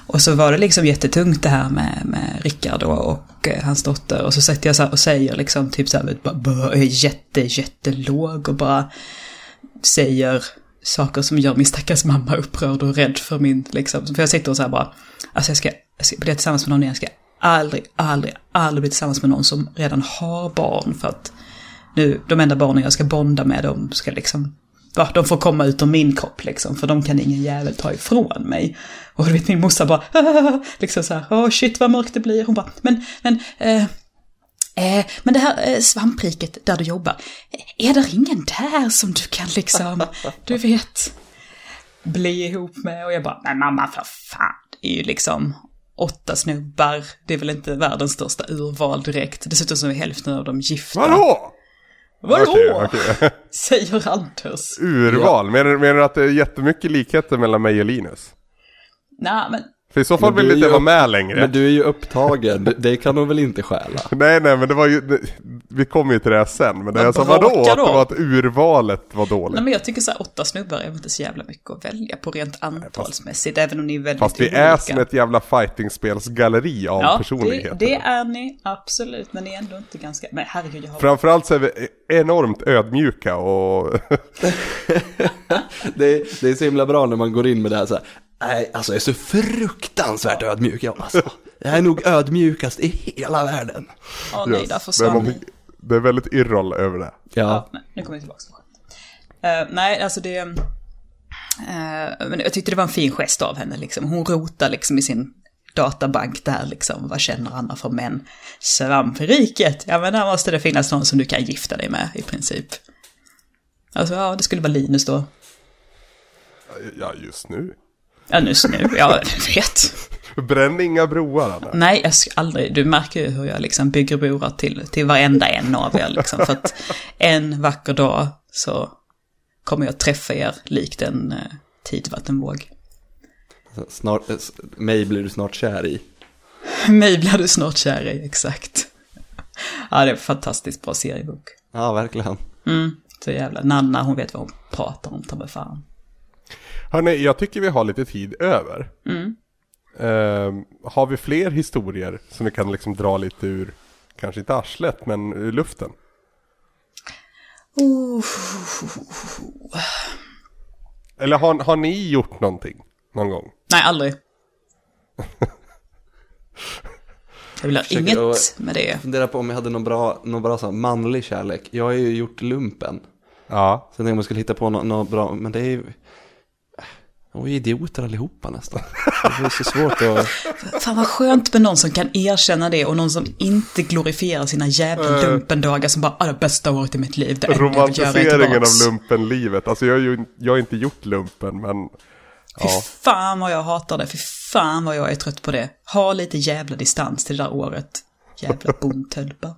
Och så var det liksom jättetungt det här med, med Rickard och, och hans dotter. Och så sätter jag så här och säger liksom typ så här, bara, är jätte, jättelåg och bara säger saker som gör min stackars mamma upprörd och rädd för min, liksom. För jag sitter och så här bara, alltså jag ska, jag ska bli tillsammans med någon igen, jag ska aldrig, aldrig, aldrig bli tillsammans med någon som redan har barn för att nu, de enda barnen jag ska bonda med, de ska liksom, va, de får komma ut ur min kropp liksom, för de kan ingen jävel ta ifrån mig. Och du vet min morsa bara, liksom så här, åh shit vad mörkt det blir. Hon bara, men, men, eh, Eh, men det här eh, svampriket där du jobbar, eh, är det ingen där som du kan liksom, du vet, bli ihop med? Och jag bara, men mamma för fan, det är ju liksom åtta snubbar, det är väl inte världens största urval direkt. Dessutom så är hälften av dem gifta. Vadå? Vadå? Okej, okej. Säger Anders. Urval? Menar, menar du att det är jättemycket likheter mellan mig och Linus? Nej, men För i så fall Men vill du är inte ju vara med längre. Men du är ju upptagen, det- kan hon väl inte stjäla? Nej, nej, men det var ju... Vi kommer ju till det här sen. Men det jag sa vadå? Att det då? var att urvalet var dåligt. Nej men jag tycker så här, åtta snubbar är inte så jävla mycket att välja på rent antalsmässigt, även om ni är väldigt Fast vi olika. är som ett jävla fightingspelsgalleri av Ja, personligheter. det, det är ni, absolut, men ni är ändå inte ganska... Men herregud, jag har... Framförallt så är vi enormt ödmjuka och... Det är, det är så himla bra när man går in med det här så här. Nej, alltså jag är så fruktansvärt ödmjuk jag alltså. Jag är nog ödmjukast i hela världen. Åh nej, Yes. där det, är försvann ni. det är väldigt irroll över det. Ja, Ja, nu kommer vi tillbaka till skämt. Uh, nej, alltså det... eh, men jag tyckte det var en fin gest av henne liksom. Hon rotar liksom i sin databank där liksom. Vad känner Anna för män? Svampriket! Ja men där måste det finnas någon som du kan gifta dig med i princip. Alltså ja, det skulle vara Linus då. Ja, just nu. Ja, nu. Ja, jag vet. Bränn inga broar, Anna. Nej, jag ska aldrig. Du märker ju hur jag liksom bygger broar till, till varenda en av er liksom. För att en vacker dag så kommer jag träffa er likt en eh, tidvattenvåg. snart, eh, mig blir du snart kär i. Mig blir du snart kär i, exakt. Ja, det är en fantastiskt bra seriebok. Ja, verkligen. Mm, så jävla. Nanna, hon vet vad hon pratar om, ta mig fan. Hörni, jag tycker vi har lite tid över. Mm. Ehm, har vi fler historier som vi kan liksom dra lite ur, kanske inte arslet, men ur luften? Oh, Eller har, har ni gjort någonting någon gång? nej, aldrig. Jag vill ha Försöker inget med det. Jag funderar på om jag hade någon bra, någon bra så här, manlig kärlek. Jag har ju gjort lumpen. Ja. Sen tänkte jag om jag skulle hitta på något, något bra, men det är ju... De är ju idioter allihopa nästan. Det är så svårt att... Fan vad skönt med någon som kan erkänna det och någon som inte glorifierar sina jävla lumpendagar som bara, ah, det bästa året i mitt liv, det Romantiseringen av lumpenlivet. Alltså jag har ju jag har inte gjort lumpen, men... Fy Ja. fan vad jag hatar det, fy fan vad jag är trött på det. Ha lite jävla distans till det där året. Jävla bondtölpar.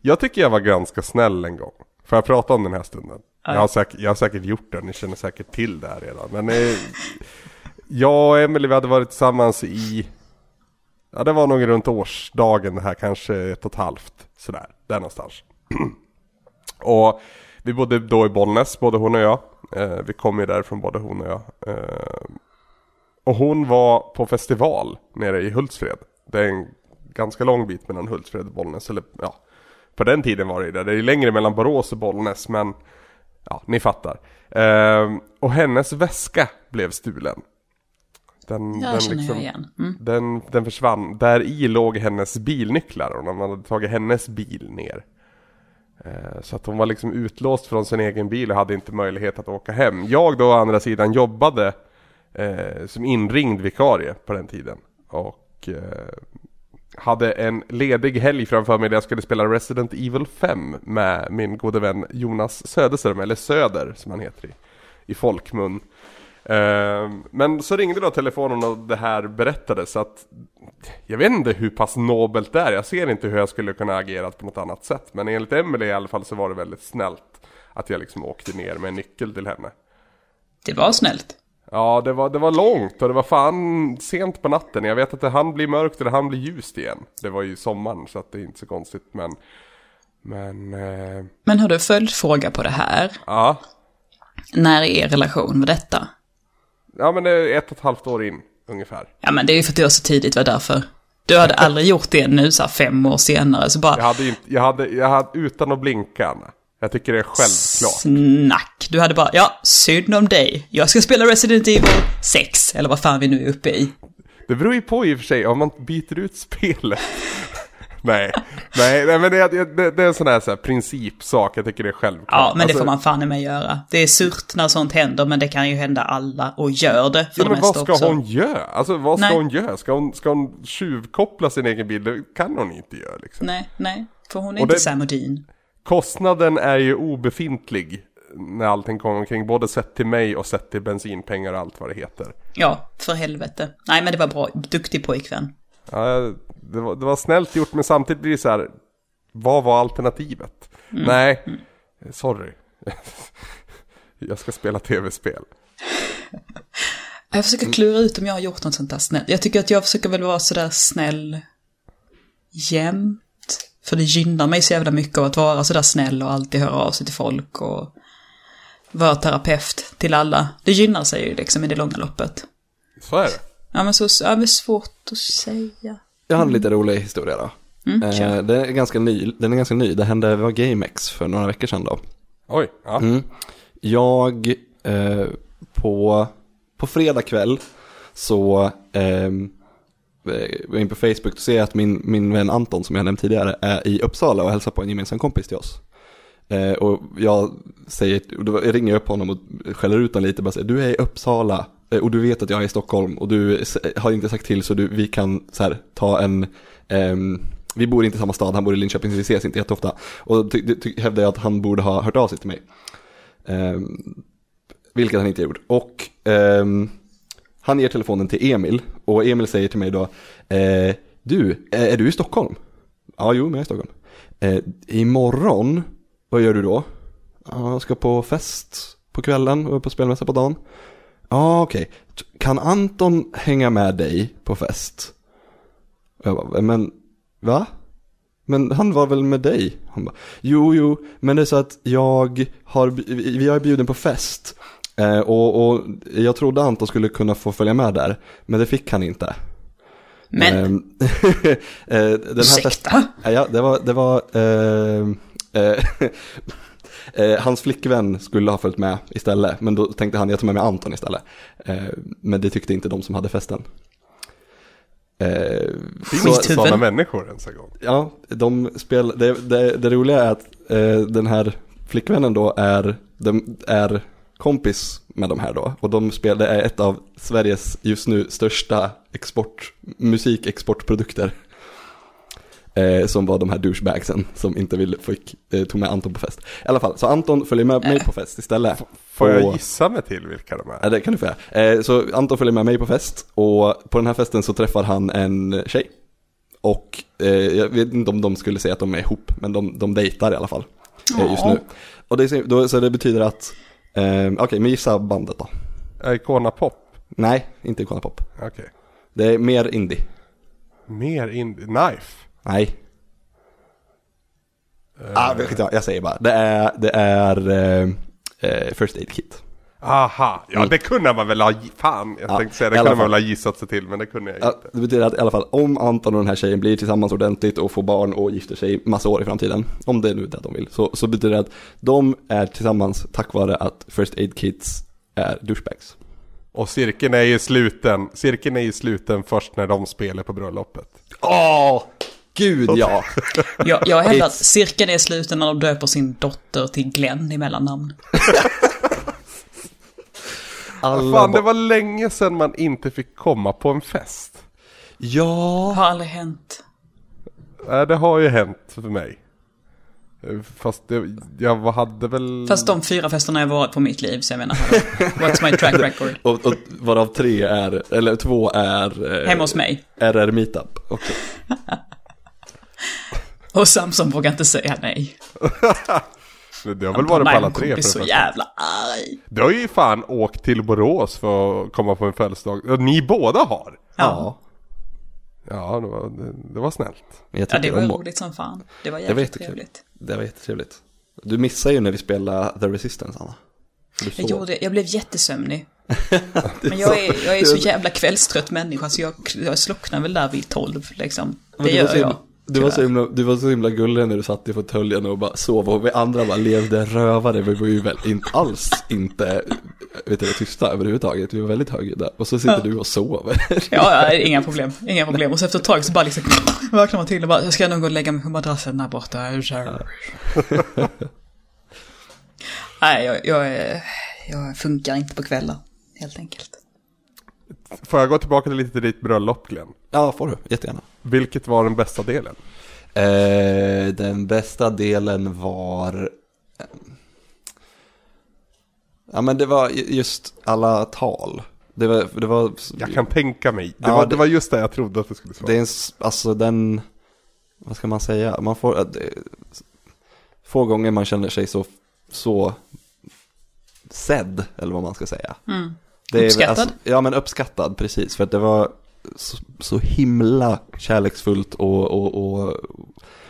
Jag tycker jag var ganska snäll en gång. Får jag prata om den här stunden? Ja. Jag, har säkert, jag har säkert gjort det, ni känner säkert till det här redan. Men eh, jag och Emily vi hade varit tillsammans i... Ja det var nog runt årsdagen det här, kanske ett och ett halvt. Sådär, där någonstans. och vi bodde då i Bollnäs, både hon och jag. Eh, vi kom ju därifrån både hon och jag. Eh, och hon var på festival nere i Hultsfred. Det är en ganska lång bit mellan Hultsfred och Bollnäs. Eller ja, på den tiden var det det. Det är längre mellan Borås och Bollnäs men ja, ni fattar. Ehm, och hennes väska blev stulen. Den, den, igen. Mm. den, den försvann. Där i låg hennes bilnycklar och de hade tagit hennes bil ner. Eh, Så att hon var liksom utlåst från sin egen bil och hade inte möjlighet att åka hem. Jag då å andra sidan jobbade eh, som inringd vikarie på den tiden. Och eh, hade en ledig helg framför mig där jag skulle spela Resident Evil 5 med min gode vän Jonas Söderström, eller Söder som han heter i, i folkmun. Ehm, men så ringde då telefonen och det här berättades att jag vet inte hur pass nobelt det är, jag ser inte hur jag skulle kunna agera på något annat sätt. Men enligt Emelie i alla fall så var det väldigt snällt att jag liksom åkte ner med en nyckel till henne. Det var snällt. Ja, det var, det var långt och det var fan sent på natten. Jag vet att det hann bli mörkt och det hann bli ljust igen. Det var ju sommaren så att det är inte så konstigt men... Men... Eh, Men har du följdfråga på det här? ja. När i er relation var detta? Ja men det är ett och ett halvt år in ungefär. Ja, men det är ju för att det var så tidigt, var därför. Du hade aldrig gjort det nu så här fem år senare, så bara... Jag hade inte, jag hade, jag hade utan att blinka Anna. Jag tycker det är självklart. Snack. Du hade bara, ja, synd om dig. Jag ska spela Resident Evil 6, eller vad fan vi nu är uppe i. Det beror ju på i och för sig om man byter ut spelet. nej, nej, nej, men det, det, det är en sån här, så här principsak. Jag tycker det är självklart. Ja, men det Alltså, får man fan i mig göra. Det är surt när sånt händer, men det kan ju hända alla, och gör det för Ja, det men vad ska också. hon göra? Alltså vad ska Nej. hon göra? Ska hon, ska hon tjuvkoppla sin egen bil? Det kan hon inte göra liksom. Nej, nej, för hon är Och inte det- Sam. Kostnaden är ju obefintlig när allting kommer omkring. Både sett till mig och sett till bensinpengar och allt vad det heter. Ja, för helvete. Nej, men det var bra. Duktig pojkvän. Ja, det, var, det var snällt gjort men samtidigt blir det så här. Vad var alternativet? Nej, sorry. Jag ska spela tv-spel. Jag försöker klura ut om jag har gjort något sånt där snällt. Jag tycker att jag försöker väl vara sådär snäll jämt. För det gynnar mig så jävla mycket av att vara sådär snäll och alltid höra av sig till folk och vara terapeut till alla. Det gynnar sig ju liksom i det långa loppet. Så är det. Ja men så, ja, men svårt att säga. Jag har en lite rolig historia då. Mm. Eh, den, är ganska ny, den är ganska ny, det hände, det var GameX för några veckor sedan då. Oj, ja. Mm. Jag, eh, på, på fredag kväll så eh, Eh, gå in på Facebook och se att min, min vän Anton som jag nämnde tidigare är i Uppsala och hälsar på en gemensam kompis till oss. Eh, och jag säger, och då ringer jag upp honom och skäller ut honom lite bara säger du är i Uppsala eh, och du vet att jag är i Stockholm och du har inte sagt till så du, vi kan så här, ta en ehm, vi bor inte i samma stad, han bor i Linköping så vi ses inte jätteofta. Och ty, ty, hävdade jag att han borde ha hört av sig till mig. Ehm, vilket han inte gjorde. Och ehm, han ger telefonen till Emil och Emil säger till mig då eh, Du, eh, är, du i Stockholm? Ja, jo, men jag är i Stockholm. Eh, imorgon, vad gör du då? Ja, jag ska på fest på kvällen och är på spelmässa på dagen. Ja, okej. Okay. Kan Anton hänga med dig på fest? Och jag bara, men va? Men han var väl med dig? Han bara, jo, jo, men det är så att jag har, vi har bjuden på fest. Eh, och, och jag trodde Anton skulle kunna få följa med där, men det fick han inte. Men, Ehm, eh, den här festen, ursäkta? ja, det var, det var ehm, eh, eh, hans flickvän skulle ha följt med istället, men då tänkte han jag tar med mig Anton istället. Eh, men det tyckte inte de som hade festen. Eh, Finns sådana människor ens en gång? Ja, de spel, det, det, det roliga är att eh, den här flickvännen då är, de, är kompis med de här då. Och de spel, det är ett av Sveriges just nu största export, musikexportprodukter. Eh, som var de här douchebagsen som inte ville, fick, eh, tog med Anton på fest. I alla fall, så Anton följer med mig på fest istället. Får jag Och- gissa mig till vilka de är? Ja, det kan du få göra. Eh, så Anton följer med mig på fest och på den här festen så träffar han en tjej. Och eh, jag vet inte om de skulle säga att de är ihop, men de, de dejtar i alla fall. Eh, just nu. Och det, så det betyder att, eh, okej men gissa bandet då. Icona Pop? Nej, inte Icona Pop. Okej. Det är mer indie. Mer indie. Knife? Nej. Ah, vet inte, jag säger bara. Det är, det är eh, eh, First Aid Kit. Aha, ja det kunde man väl ha, fan jag Ja, tänkte säga det kunde man väl ha gissat sig till men det kunde jag Ja, inte. det betyder att i alla fall om Anton och den här tjejen blir tillsammans ordentligt och får barn och gifter sig massa år i framtiden, om det är nu det de vill, så, så betyder det att de är tillsammans tack vare att First Aid Kids är douchebags. Och cirkeln är ju sluten, cirkeln är ju sluten först när de spelar på bröllopet. Åh, gud ja! Jag, jag hävdar att cirkeln är sluten när de döper sin dotter till Glenn i mellannamn. Alla Fan det var länge sedan man inte fick komma på en fest. Ja, Har aldrig hänt. Nej det har ju hänt för mig. Fast det, jag hade väl... Fast de fyra festerna jag varit på mitt liv, så jag menar, what's my track record? och, och varav tre är, eller två är... eh, Hemma hos mig. RR Meetup också. Och Samson vågar inte säga nej. Det har väl varit på alla tre för så det jävla arg. Du har ju fan åkt till Borås för att komma på en födelsedag. Ni båda har. Ja. Ja, det var, det, det var snällt. Ja, det var om roligt som fan. Det var Det var jävligt trevligt. Det var jättetrevligt. Du missade ju när vi spelade The Resistance, Anna. Jag gjorde, jag blev jättesömnig. Men jag är, jag är så jävla kvällstrött människa så jag, jag slocknar väl där vid tolv liksom. Det var gör jag. Du, var så himla, du var så himla gullig när du satt i fåtöljen och bara sov och vi andra bara levde rövare. Vi var ju väl inte alls inte vet du, tysta överhuvudtaget. Vi var väldigt högljudda. Och så sitter Ja. du och sover. Ja, ja, inga problem. Inga problem. Och så efter ett tag så bara liksom vaknar man till och bara, jag ska nog gå och lägga mig på madrassen där borta. Nej, jag, jag, jag funkar inte på kvällar, helt enkelt. Får jag gå tillbaka lite till ditt bröllop Glenn? Ja, får du. Jättegärna. Vilket var den bästa delen? Eh, den bästa delen var... eh, Ja men det var ju- just alla tal. Det var, det var, Jag kan tänka mig. Det, Ja, var, det- det var just det jag trodde att det skulle svara. det är en, alltså den, vad ska man säga, man får, eh, det, få gånger man känner sig så, så sedd, eller vad man ska säga. Mm. Det är, Uppskattad? Alltså, ja men uppskattad, precis. För att det var så, så himla kärleksfullt och, och, och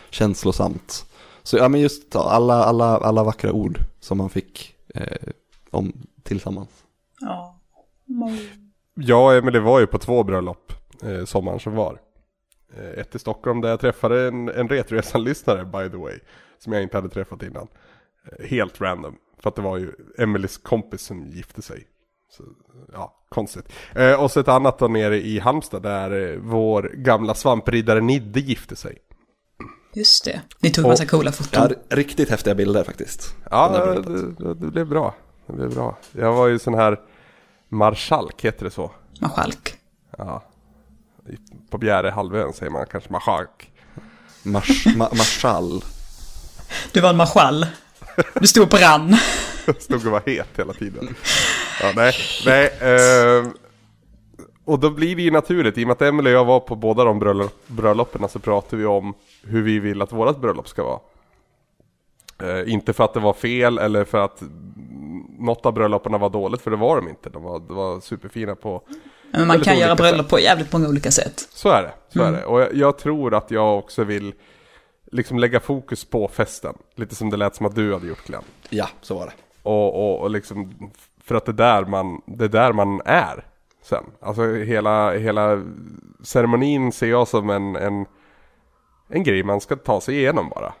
känslosamt. Så ja men just alla, alla, alla vackra ord som man fick eh, om tillsammans. Ja. Ja, men det var ju på två bröllop eh, sommaren som var. Eh, ett i Stockholm där jag träffade en, en Retresan-lyssnare by the way. Som jag inte hade träffat innan. Eh, helt random. För att det var ju Emelies kompis som gifte sig. Så, ja, konstigt. Eh, och så ett annat då nere i Halmstad där eh, vår gamla svampriddare Nidde gifte sig. Just det. Ni tog Och- massa coola Ja, foton. r- riktigt häftiga bilder faktiskt. Ja, på det det, blev bra. Det blev bra. Jag var ju sån här marskalk, heter det så? Marskalk. Ja. I- På Bjärehalvön säger man kanske marskalk. Mars, ma, marschall. Du var en marschall. Du stod och brann. Stod och var het hela tiden. Ja, nej, nej. Eh, och då blir det ju naturligt, i och med att Emelie och jag var på båda de bröllop, bröllopen så pratar vi om hur vi vill att vårat bröllop ska vara. Eh, inte för att det var fel eller för att mm, något av bröllopen var dåligt, för det var de inte. De var, de var superfina på... Men man kan göra bröllop på jävligt många olika sätt. Så är det, så är det. Och jag, jag tror att jag också vill liksom lägga fokus på festen. Lite som det lät som att du hade gjort Glenn. Ja, så var det. Och, och, och liksom, för att det är där man, det är där man är sen. Alltså hela, hela ceremonin ser jag som en, en, en grej man ska ta sig igenom bara.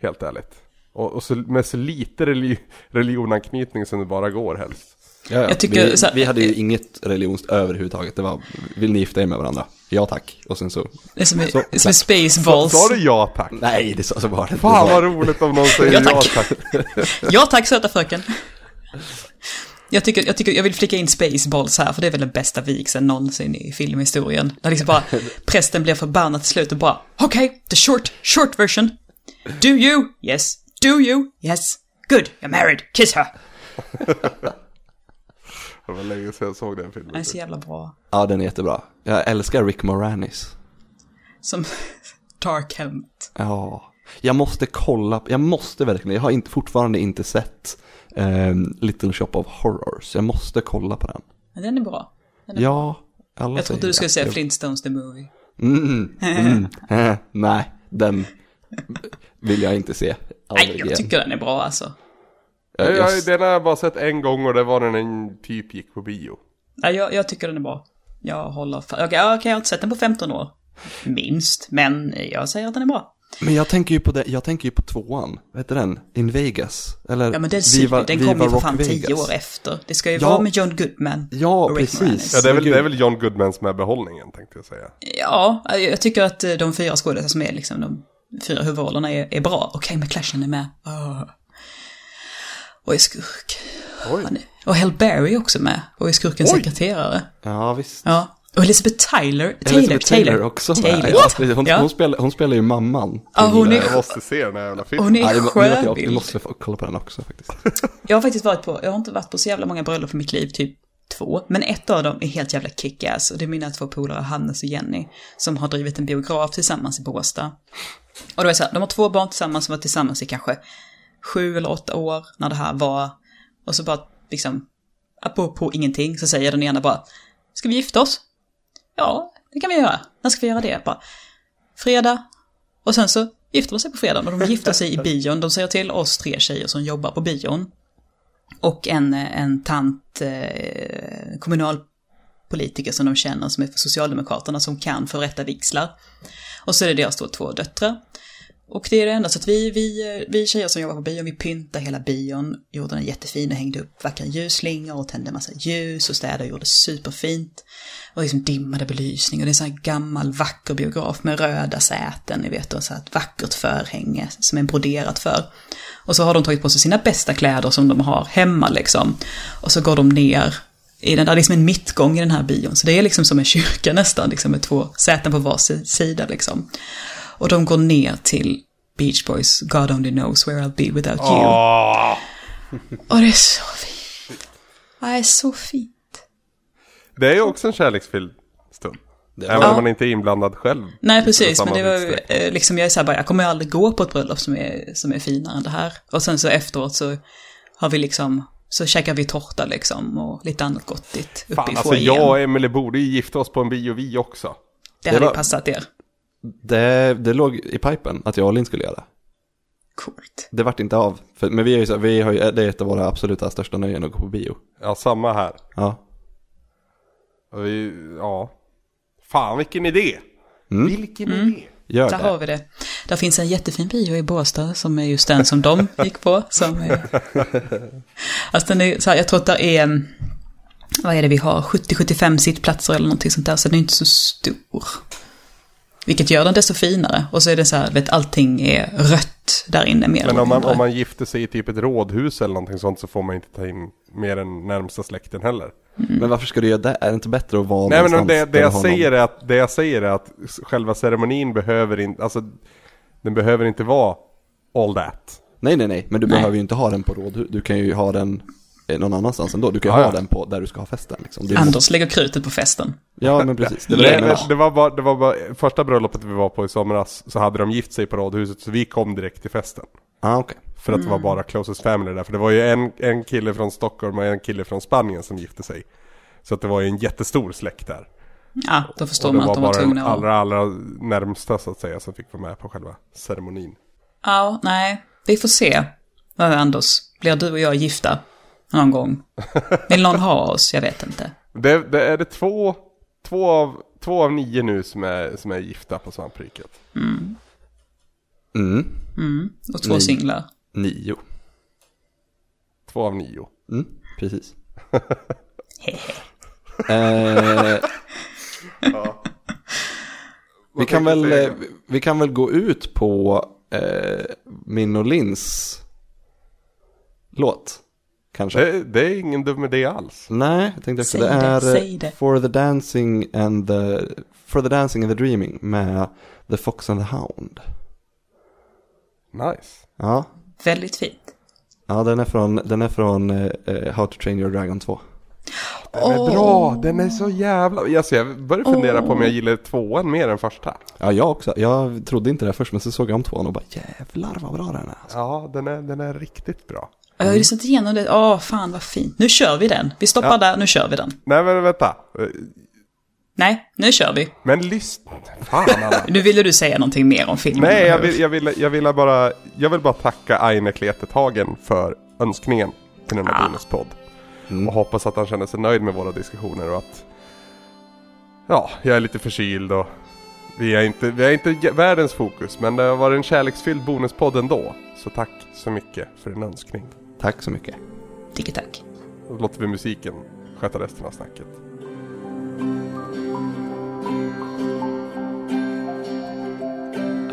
Helt ärligt. Och, och så, med så lite reli, religionanknytning som det bara går helst. Ja, ja. Jag tycker vi, så här- vi hade ju inget religions överhuvudtaget. Det var, vill ni gifta er med varandra? Ja tack. Och sen så, Det är som, Så, det är som Sa, Spaceballs. sa du ja tack? nej det så, så var det. Fan Det var- vad roligt om någon säger Ja, ja tack. tack. Ja tack söta fröken. Jag tycker, jag tycker, jag vill flika in Spaceballs här, för det är väl den bästa vigseln någonsin i filmhistorien. Där liksom bara, prästen blir förbannad till slut och bara, okej, okay, the short, short version. Do you? Yes. Do you? Yes. Good, you're married. Kiss her. Det var länge sedan jag såg den Den är filmen. så jävla bra. Ja, den är jättebra. Jag älskar Rick Moranis. Som Dark Helmet. Ja, jag måste kolla, jag måste verkligen, jag har inte, fortfarande inte sett ehm, Little Shop of Horrors. Jag måste kolla på den. Men den är bra. Den är Ja, alla Jag trodde du skulle säga Flintstones the Movie. Mm, mm, eh, nej, den vill jag inte se. Nej, jag igen. tycker den är bra alltså. Jag, Jag, jag, den har jag bara sett en gång och det var när den typ gick på bio. Nej, jag, jag tycker den är bra. Jag håller fa- Okej, okay, jag har inte sett den på 15 år. Minst, men jag säger att den är bra. Men jag tänker ju på det, jag tänker ju på tvåan. Vad heter den? In Vegas? Eller Ja, men den, Viva, den Viva kom ju för fan 10 Vegas. år efter. Det ska ju Ja. vara med John Goodman. Ja, och precis. Moranis. Ja, det är väl, det är väl John Goodman som är behållningen tänkte jag säga. Ja, jag tycker att eh, de fyra skådespelarna som är liksom de fyra huvudrollerna är, är bra. Okej, McClashen är med. Oh. Och är skurk. Oj. Och Hell Berry också med. Och är skurkens Oj. sekreterare. Ja, visst. Ja. Och Elizabeth Tyler. Taylor. Elizabeth Taylor, också med. Taylor. Ja, hon, Ja. hon, spelar, hon spelar ju mamman. Ja, hon till, är- eh, Jag måste se den här jävla filmen. Hon är måste jag, måste kolla på den också faktiskt. Jag har faktiskt varit på, jag har inte varit på så jävla många bröllop i mitt liv, typ två. Men ett av dem är helt jävla kick-ass och det är mina två polare, Hannes och Jenny, som har drivit en biograf tillsammans i Båstad. Och då är det så här, de har två barn tillsammans som var tillsammans i kanske sju eller åtta år när det här var. Och så bara liksom, apropå ingenting, så säger den ena bara, ska vi gifta oss? Ja, det kan vi göra. När ska vi göra det? Bara, fredag. Och sen så gifter de sig på fredagen och de gifter sig i bion. De säger till oss tre tjejer som jobbar på bion. Och en, en tant, eh, kommunalpolitiker som de känner som är för Socialdemokraterna som kan förrätta vigslar. Och så är det deras då två döttrar. Och det är det enda, så att vi, vi, vi tjejer som jobbar på bion, vi pyntade hela bion, gjorde den jättefin och hängde upp vackra ljusslingor och tände massa ljus och städade och gjorde superfint. Och liksom dimmade belysning och det är en sån här gammal vacker biograf med röda säten, ni vet, och så här ett vackert förhänge som är broderat för. Och så har de tagit på sig sina bästa kläder som de har hemma liksom. Och så går de ner i den där, liksom en mittgång i den här bion. Så det är liksom som en kyrka nästan, liksom med två säten på var sida liksom. Och de går ner till Beach Boys, God only knows where I'll be without you. Åh! Och det är så fint. Ja, Det är så fint. Det är ju också en kärleksfylld stund. Även var- om man inte är inblandad själv. Nej, i precis, men det var eh, liksom, jag är så här bara, jag kommer aldrig gå på ett bröllop som är, som är finare än det här. Och sen så efteråt så har vi liksom, så käkar vi tårta liksom och lite annat gottigt uppe Fan, i alltså foajén. jag och Emily borde ju gifta oss på en bio vi också. Det det hade var- passat er. Det, det låg i pipen att jag och Linn skulle göra det. Coolt. Det vart inte av. För, men vi är ju så, vi har ju, det är ett av våra absoluta största nöjen att gå på bio. Ja, samma här. Ja. Och vi, ja. Fan vilken idé! Mm. Vilken idé! Gör Där det. har vi det. Där finns en jättefin bio i Båstad som är just den som de gick på. Som är... Alltså den är så här, jag tror att det är, mm, vad är det vi har, 70-75 sittplatser eller någonting sånt där, så den är inte så stor. Vilket gör den desto finare. Och så är det så här, vet, allting är rött där inne mer Men om man, om man gifter sig i typ ett rådhus eller någonting sånt så får man inte ta in mer än närmsta släkten heller. Men varför ska du göra det? Är det inte bättre att vara Nej men det, det, jag säger är att, det jag säger är att själva ceremonin behöver inte, alltså den behöver inte vara all that. Nej, nej, nej. Men du Nej. behöver ju inte ha den på rådhus. Du kan ju ha den någon annanstans ändå. Du kan ju Ja, ha ja. den på där du ska ha festen. Liksom. Det Anders lägger krutet på festen. Ja, men precis. Det Det, var det jag det, det, var bara, det var bara, första bröllopet vi var på i somras så hade de gift sig på rådhuset så vi kom direkt till festen. Ah, okej. För att det var bara closest family där. För det var ju en, en kille från Stockholm och en kille från Spanien som gifte sig. Så att det var ju en jättestor släkt där. Ja, då förstår och det man att de var bara den tvungna att... allra, allra närmsta så att säga som fick vara med på själva ceremonin. Ja, nej, vi får se. Anders, blir du och jag gifta någon gång? Vill någon ha oss? Jag vet inte. Det, det är det två, två, av, två av nio nu som är, som är gifta på svampriket. Mm. Mm. Och två Nej. singlar. Nio. Två av nio. Mm, precis. eh, vi, kan väl, eh, vi kan väl gå ut på eh, min och Lins låt. Kanske. Det, det är ingen dum idé alls. Nej, jag tänkte också Säg det det, är eh, säg det. For the Dancing and the For the Dancing and the Dreaming med The Fox and the Hound. Nice. Ja, Väldigt fint. ja den är från, den är från eh, How to Train Your Dragon 2. Den är bra, den är så jävla... Alltså jag börjar fundera på om jag gillar tvåan mer än första. Ja, jag också. Jag trodde inte det först, men så såg jag om tvåan och bara jävlar vad bra den är. Alltså. Ja, den är, den är riktigt bra. Jag har ju lyssnat igenom det. Åh, fan vad fint. Nu kör vi den. Vi stoppar Ja. där, nu kör vi den. Nej men vänta. Nej, nu kör vi. Men lyssna. Fan Anna. Nu ville du säga någonting mer om filmen. Nej, eller jag hur? vill, jag, vill, jag, vill bara, jag vill bara tacka Aine Kletethagen för önskningen till denna Ah. bonuspodd. Mm. Och hoppas att han känner sig nöjd med våra diskussioner och att Ja, jag är lite förkyld och vi är inte, vi är inte världens fokus men det har varit en kärleksfylld bonuspodd ändå. Så tack så mycket för din önskning. Tack så mycket. Tiki tack. Då låter vi musiken sköta resten av snacket.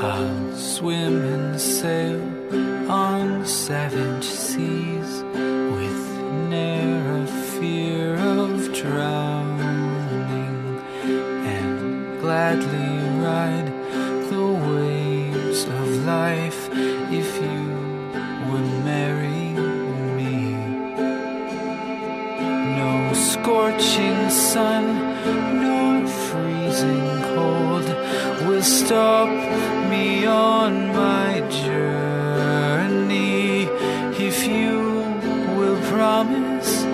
I'll swim and sail on savage seas with ne'er a fear of drowning and gladly ride the waves of life if scorching sun, nor freezing cold will stop me on my journey. If you will promise